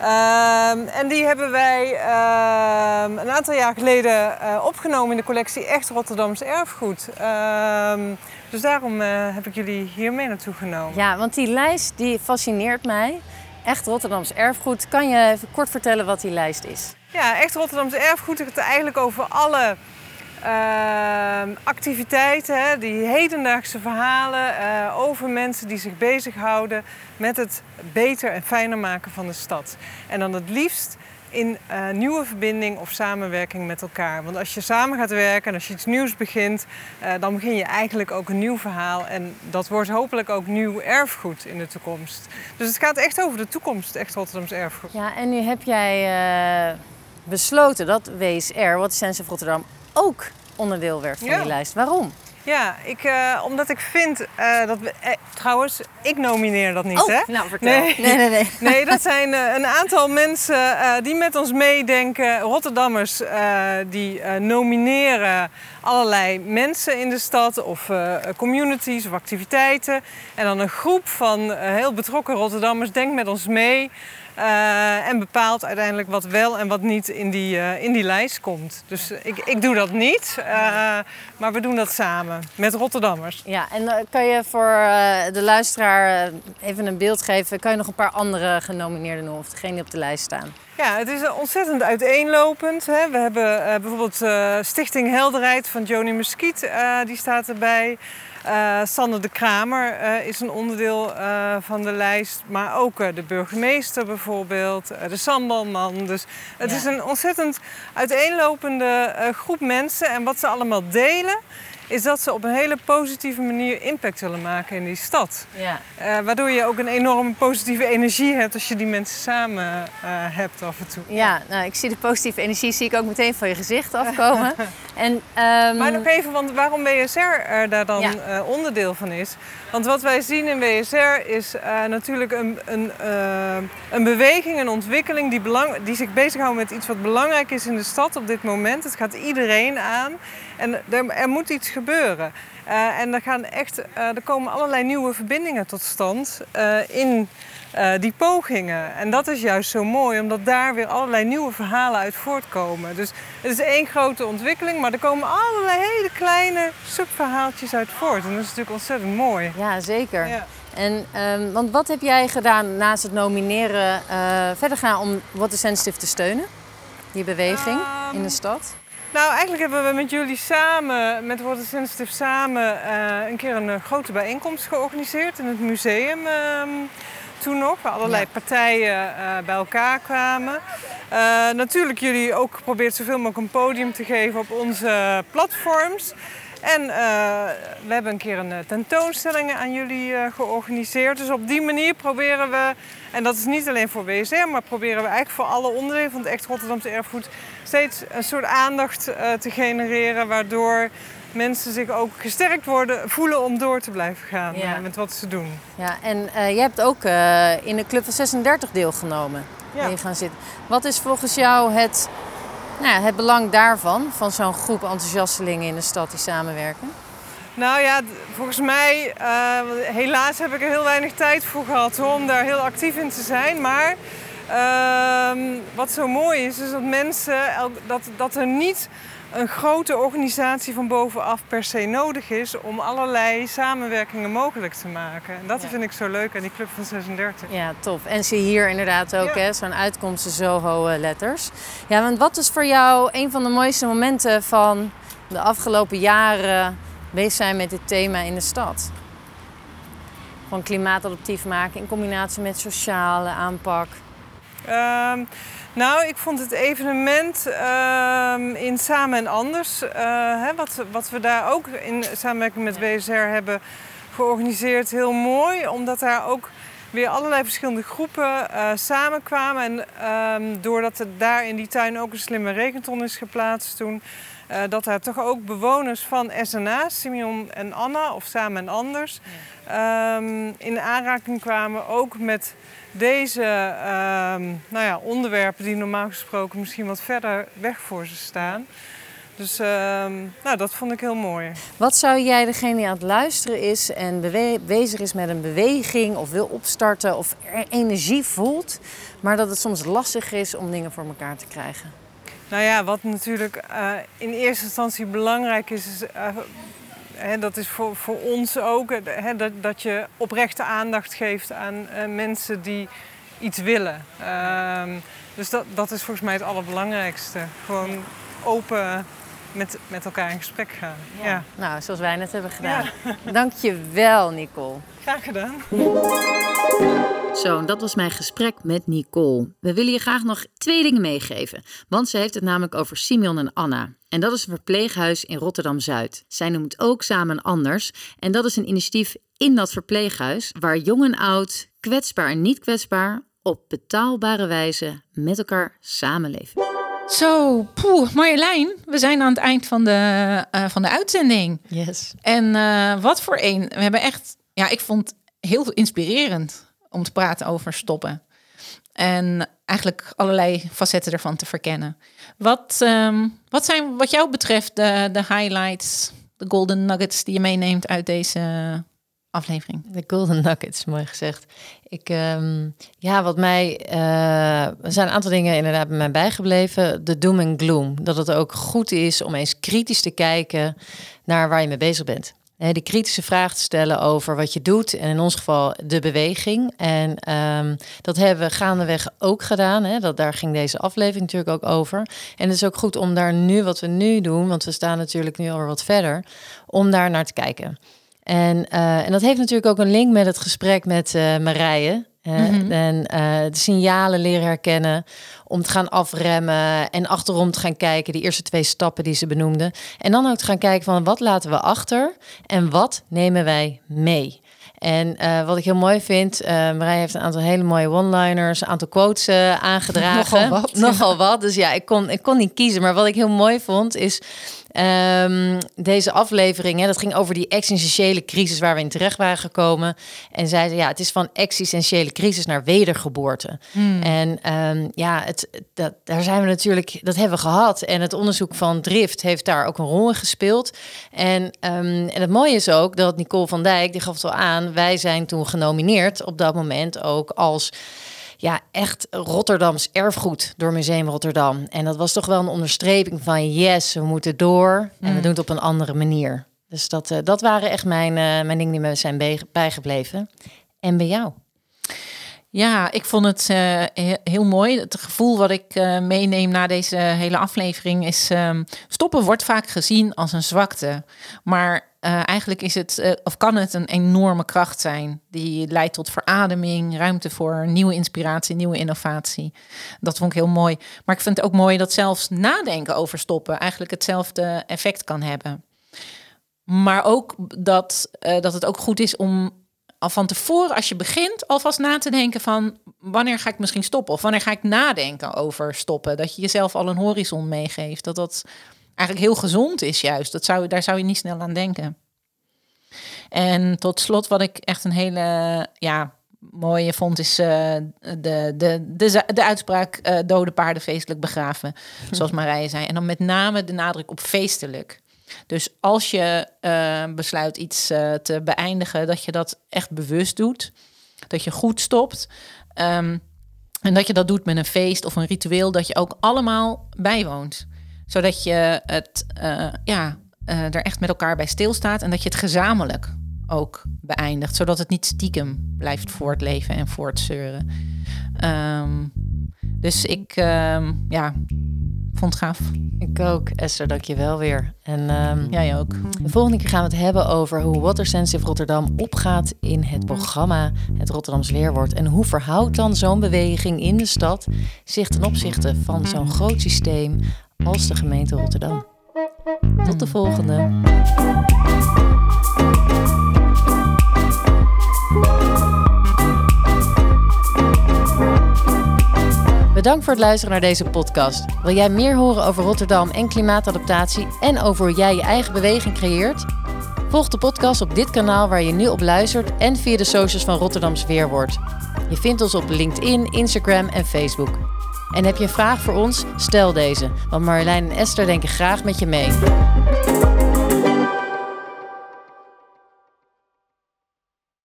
Um, en die hebben wij um, een aantal jaar geleden uh, opgenomen in de collectie Echt Rotterdams Erfgoed. Um, dus daarom uh, heb ik jullie hier mee naartoe genomen. Ja, want die lijst die fascineert mij. Echt Rotterdams Erfgoed. Kan je even kort vertellen wat die lijst is? Ja, Echt Rotterdams Erfgoed gaat eigenlijk over alle uh, activiteiten, die hedendaagse verhalen uh, over mensen die zich bezighouden met het beter en fijner maken van de stad. En dan het liefst in uh, nieuwe verbinding of samenwerking met elkaar. Want als je samen gaat werken en als je iets nieuws begint, uh, dan begin je eigenlijk ook een nieuw verhaal. En dat wordt hopelijk ook nieuw erfgoed in de toekomst. Dus het gaat echt over de toekomst, echt Rotterdams erfgoed. Ja, en nu heb jij besloten dat WSR, wat Sensitive Rotterdam, ook onderdeel werd van Ja. die lijst. Waarom? Ja, ik, uh, omdat ik vind uh, dat we. Eh, trouwens, ik nomineer dat niet, hè? nou vertel. Nee. nee, nee. nee. Nee, dat zijn uh, een aantal mensen die met ons meedenken. Rotterdammers die nomineren allerlei mensen in de stad of communities of activiteiten. En dan een groep van heel betrokken Rotterdammers denkt met ons mee. Uh, en bepaalt uiteindelijk wat wel en wat niet in die, uh, in die lijst komt. Dus ik, ik doe dat niet, uh, maar we doen dat samen met Rotterdammers. Ja, en kan je voor de luisteraar even een beeld geven? Kan je nog een paar andere genomineerden noemen of degene die op de lijst staan? Ja, het is ontzettend uiteenlopend. Hè. We hebben bijvoorbeeld Stichting Helderheid van Joni Muskiet, die staat erbij. Uh, Sander de Kramer uh, is een onderdeel uh, van de lijst, maar ook de burgemeester bijvoorbeeld, de sambalman. Dus het Ja. is een ontzettend uiteenlopende groep mensen. En wat ze allemaal delen, is dat ze op een hele positieve manier impact willen maken in die stad. Ja. Uh, waardoor je ook een enorme positieve energie hebt als je die mensen samen uh, hebt af en toe. Ja, nou, ik zie de positieve energie zie ik ook meteen van je gezicht afkomen. en, um... Maar nog even, want waarom WSR er daar dan Ja. onderdeel van is. Want wat wij zien in WSR is natuurlijk een, een, een beweging, een ontwikkeling die, belang, die zich bezighoudt met iets wat belangrijk is in de stad op dit moment. Het gaat iedereen aan en er, er moet iets gebeuren. Uh, en er, gaan echt, er komen allerlei nieuwe verbindingen tot stand uh, in die pogingen. En dat is juist zo mooi, omdat daar weer allerlei nieuwe verhalen uit voortkomen. Dus het is één grote ontwikkeling, maar er komen allerlei hele kleine subverhaaltjes uit voort. En dat is natuurlijk ontzettend mooi. Ja, zeker. Ja. En, um, want wat heb jij gedaan naast het nomineren verder gaan om What is Sensitive te steunen? Die beweging Um, in de stad? Nou, eigenlijk hebben we met jullie samen, met Water Sensitive samen, uh, een keer een grote bijeenkomst georganiseerd in het museum. Uh, toen nog, waar allerlei Ja. partijen uh, bij elkaar kwamen. Uh, natuurlijk jullie ook geprobeerd zoveel mogelijk een podium te geven op onze platforms. En uh, we hebben een keer een tentoonstelling aan jullie uh, georganiseerd. Dus op die manier proberen we, en dat is niet alleen voor WSR, maar proberen we eigenlijk voor alle onderdelen van het echt Rotterdamse erfgoed steeds een soort aandacht uh, te genereren, waardoor mensen zich ook gesterkt worden, voelen om door te blijven gaan ja. met wat ze doen. Ja, en je hebt ook in de Club van 36 deelgenomen. Ja. gaan zitten. Wat is volgens jou het nou, het belang daarvan, van zo'n groep enthousiastelingen in de stad die samenwerken? Nou ja, volgens mij, uh, helaas heb ik er heel weinig tijd voor gehad om daar heel actief in te zijn. Maar uh, wat zo mooi is, is dat mensen, dat, dat er niet een grote organisatie van bovenaf per se nodig is om allerlei samenwerkingen mogelijk te maken. En dat vind ik zo leuk aan die Club van 36. Ja, tof. En zie hier inderdaad ook ja. zo'n uitkomsten Zoho letters. Ja, want wat is voor jou een van de mooiste momenten van de afgelopen jaren bezig zijn met dit thema in de stad? Van klimaatadaptief maken in combinatie met sociale aanpak. Um, nou, ik vond het evenement uh, in Samen en Anders, uh, hè, wat, wat we daar ook in samenwerking met WSR hebben georganiseerd, heel mooi. Omdat daar ook weer allerlei verschillende groepen uh, samenkwamen. En uh, doordat er daar in die tuin ook een slimme regenton is geplaatst toen... Uh, dat daar toch ook bewoners van SNA, Simeon en Anna, of Samen en Anders... Ja. Um, in aanraking kwamen ook met deze ehm, nou ja, onderwerpen die normaal gesproken misschien wat verder weg voor ze staan. Dus ehm, nou, dat vond ik heel mooi. Wat zou jij, degene die aan het luisteren is en bezig is met een beweging of wil opstarten of energie voelt, maar dat het soms lastig is om dingen voor elkaar te krijgen? Nou ja, wat natuurlijk uh, in eerste instantie belangrijk is, is uh, dat is voor, voor ons ook dat, dat je oprechte aandacht geeft aan uh, mensen die iets willen. Uh, dus dat, dat is volgens mij het allerbelangrijkste. Gewoon open met, met elkaar in gesprek gaan. Ja. Nou, zoals wij net hebben gedaan. Ja. Dank je wel, Nicole. Graag gedaan. Zo, dat was mijn gesprek met Nicole. We willen je graag nog twee dingen meegeven. Want ze heeft het namelijk over Simeon en Anna. En dat is een verpleeghuis in Rotterdam-Zuid. Zij noemt het ook Samen Anders. En dat is een initiatief in dat verpleeghuis... waar jong en oud, kwetsbaar en niet kwetsbaar... op betaalbare wijze met elkaar samenleven. Zo, poeh, Marjolein, we zijn aan het eind van de, uh, van de uitzending. Yes. En uh, wat voor een. We hebben echt, ja, ik vond heel inspirerend om te praten over stoppen. En eigenlijk allerlei facetten ervan te verkennen. Wat, um, wat zijn wat jou betreft de, de highlights, de golden nuggets die je meeneemt uit deze aflevering? De golden nuggets, mooi gezegd. Ik, um, ja, wat mij, uh, er zijn een aantal dingen inderdaad bij mij bijgebleven. De doom en gloom. Dat het ook goed is om eens kritisch te kijken naar waar je mee bezig bent de kritische vraag te stellen over wat je doet. En in ons geval de beweging. En um, dat hebben we gaandeweg ook gedaan. Hè. Dat, daar ging deze aflevering natuurlijk ook over. En het is ook goed om daar nu, wat we nu doen, want we staan natuurlijk nu al wat verder, om daar naar te kijken. En, uh, en dat heeft natuurlijk ook een link met het gesprek met uh, Marije. Mhm. En uh, de signalen leren herkennen om te gaan afremmen en achterom te gaan kijken, die eerste twee stappen die ze benoemde. En dan ook te gaan kijken van wat laten we achter en wat nemen wij mee. En uh, wat ik heel mooi vind, uh, Marij heeft een aantal hele mooie one-liners, een aantal quotes uh, aangedragen. Nogal wat. Nogal wat. Dus ja, ik kon, ik kon niet kiezen. Maar wat ik heel mooi vond, is Um, deze aflevering, hè, dat ging over die existentiële crisis waar we in terecht waren gekomen. En zeiden, ja, het is van existentiële crisis naar wedergeboorte. Hmm. En um, ja, het, dat, daar zijn we natuurlijk, dat hebben we gehad. En het onderzoek van Drift heeft daar ook een rol in gespeeld. En, um, en het mooie is ook dat Nicole van Dijk, die gaf het al aan, wij zijn toen genomineerd op dat moment ook als ja, echt Rotterdams erfgoed door Museum Rotterdam. En dat was toch wel een onderstreping van yes, we moeten door en we mm. doen het op een andere manier. Dus dat, uh, dat waren echt mijn, uh, mijn dingen die me zijn bijgebleven. En bij jou? Ja, ik vond het uh, heel mooi. Het gevoel wat ik uh, meeneem na deze hele aflevering is: um, stoppen wordt vaak gezien als een zwakte. Maar uh, eigenlijk is het, of kan het een enorme kracht zijn die leidt tot verademing, ruimte voor nieuwe inspiratie, nieuwe innovatie. Dat vond ik heel mooi. Maar ik vind het ook mooi dat zelfs nadenken over stoppen eigenlijk hetzelfde effect kan hebben. maar ook dat, eh, dat het ook goed is om al van tevoren, als je begint, alvast na te denken van wanneer ga ik misschien stoppen? Of wanneer ga ik nadenken over stoppen? Dat je jezelf al een horizon meegeeft. Dat dat eigenlijk heel gezond is juist. Dat zou, daar zou je niet snel aan denken. En tot slot, wat ik echt een hele ja, mooie vond, is uh, de, de, de, de uitspraak uh, dode paarden feestelijk begraven. Zoals Marije zei. En dan met name de nadruk op feestelijk. Dus als je uh, besluit iets te beëindigen, dat je dat echt bewust doet. Dat je goed stopt. Um, en dat je dat doet met een feest of een ritueel dat je ook allemaal bijwoont. Zodat je het ja, er echt met elkaar bij stilstaat en dat je het gezamenlijk ook beëindigt, zodat het niet stiekem blijft voortleven en voortzeuren. Um, dus ik um, ja, vond het gaaf. Ik ook, Esther, dank je wel weer. En um, jij ook. De volgende keer gaan we het hebben over hoe Water Sensitive Rotterdam opgaat in het programma Het Rotterdams Weerwoord. En hoe verhoudt dan zo'n beweging in de stad zich ten opzichte van zo'n groot systeem als de gemeente Rotterdam. Tot de volgende. Bedankt voor het luisteren naar deze podcast. Wil jij meer horen over Rotterdam en klimaatadaptatie en over hoe jij je eigen beweging creëert? Volg de podcast op dit kanaal waar je nu op luistert en via de socials van Rotterdams Weerwoord. Je vindt ons op LinkedIn, Instagram en Facebook. En heb je een vraag voor ons? Stel deze, want Marjolein en Esther denken graag met je mee.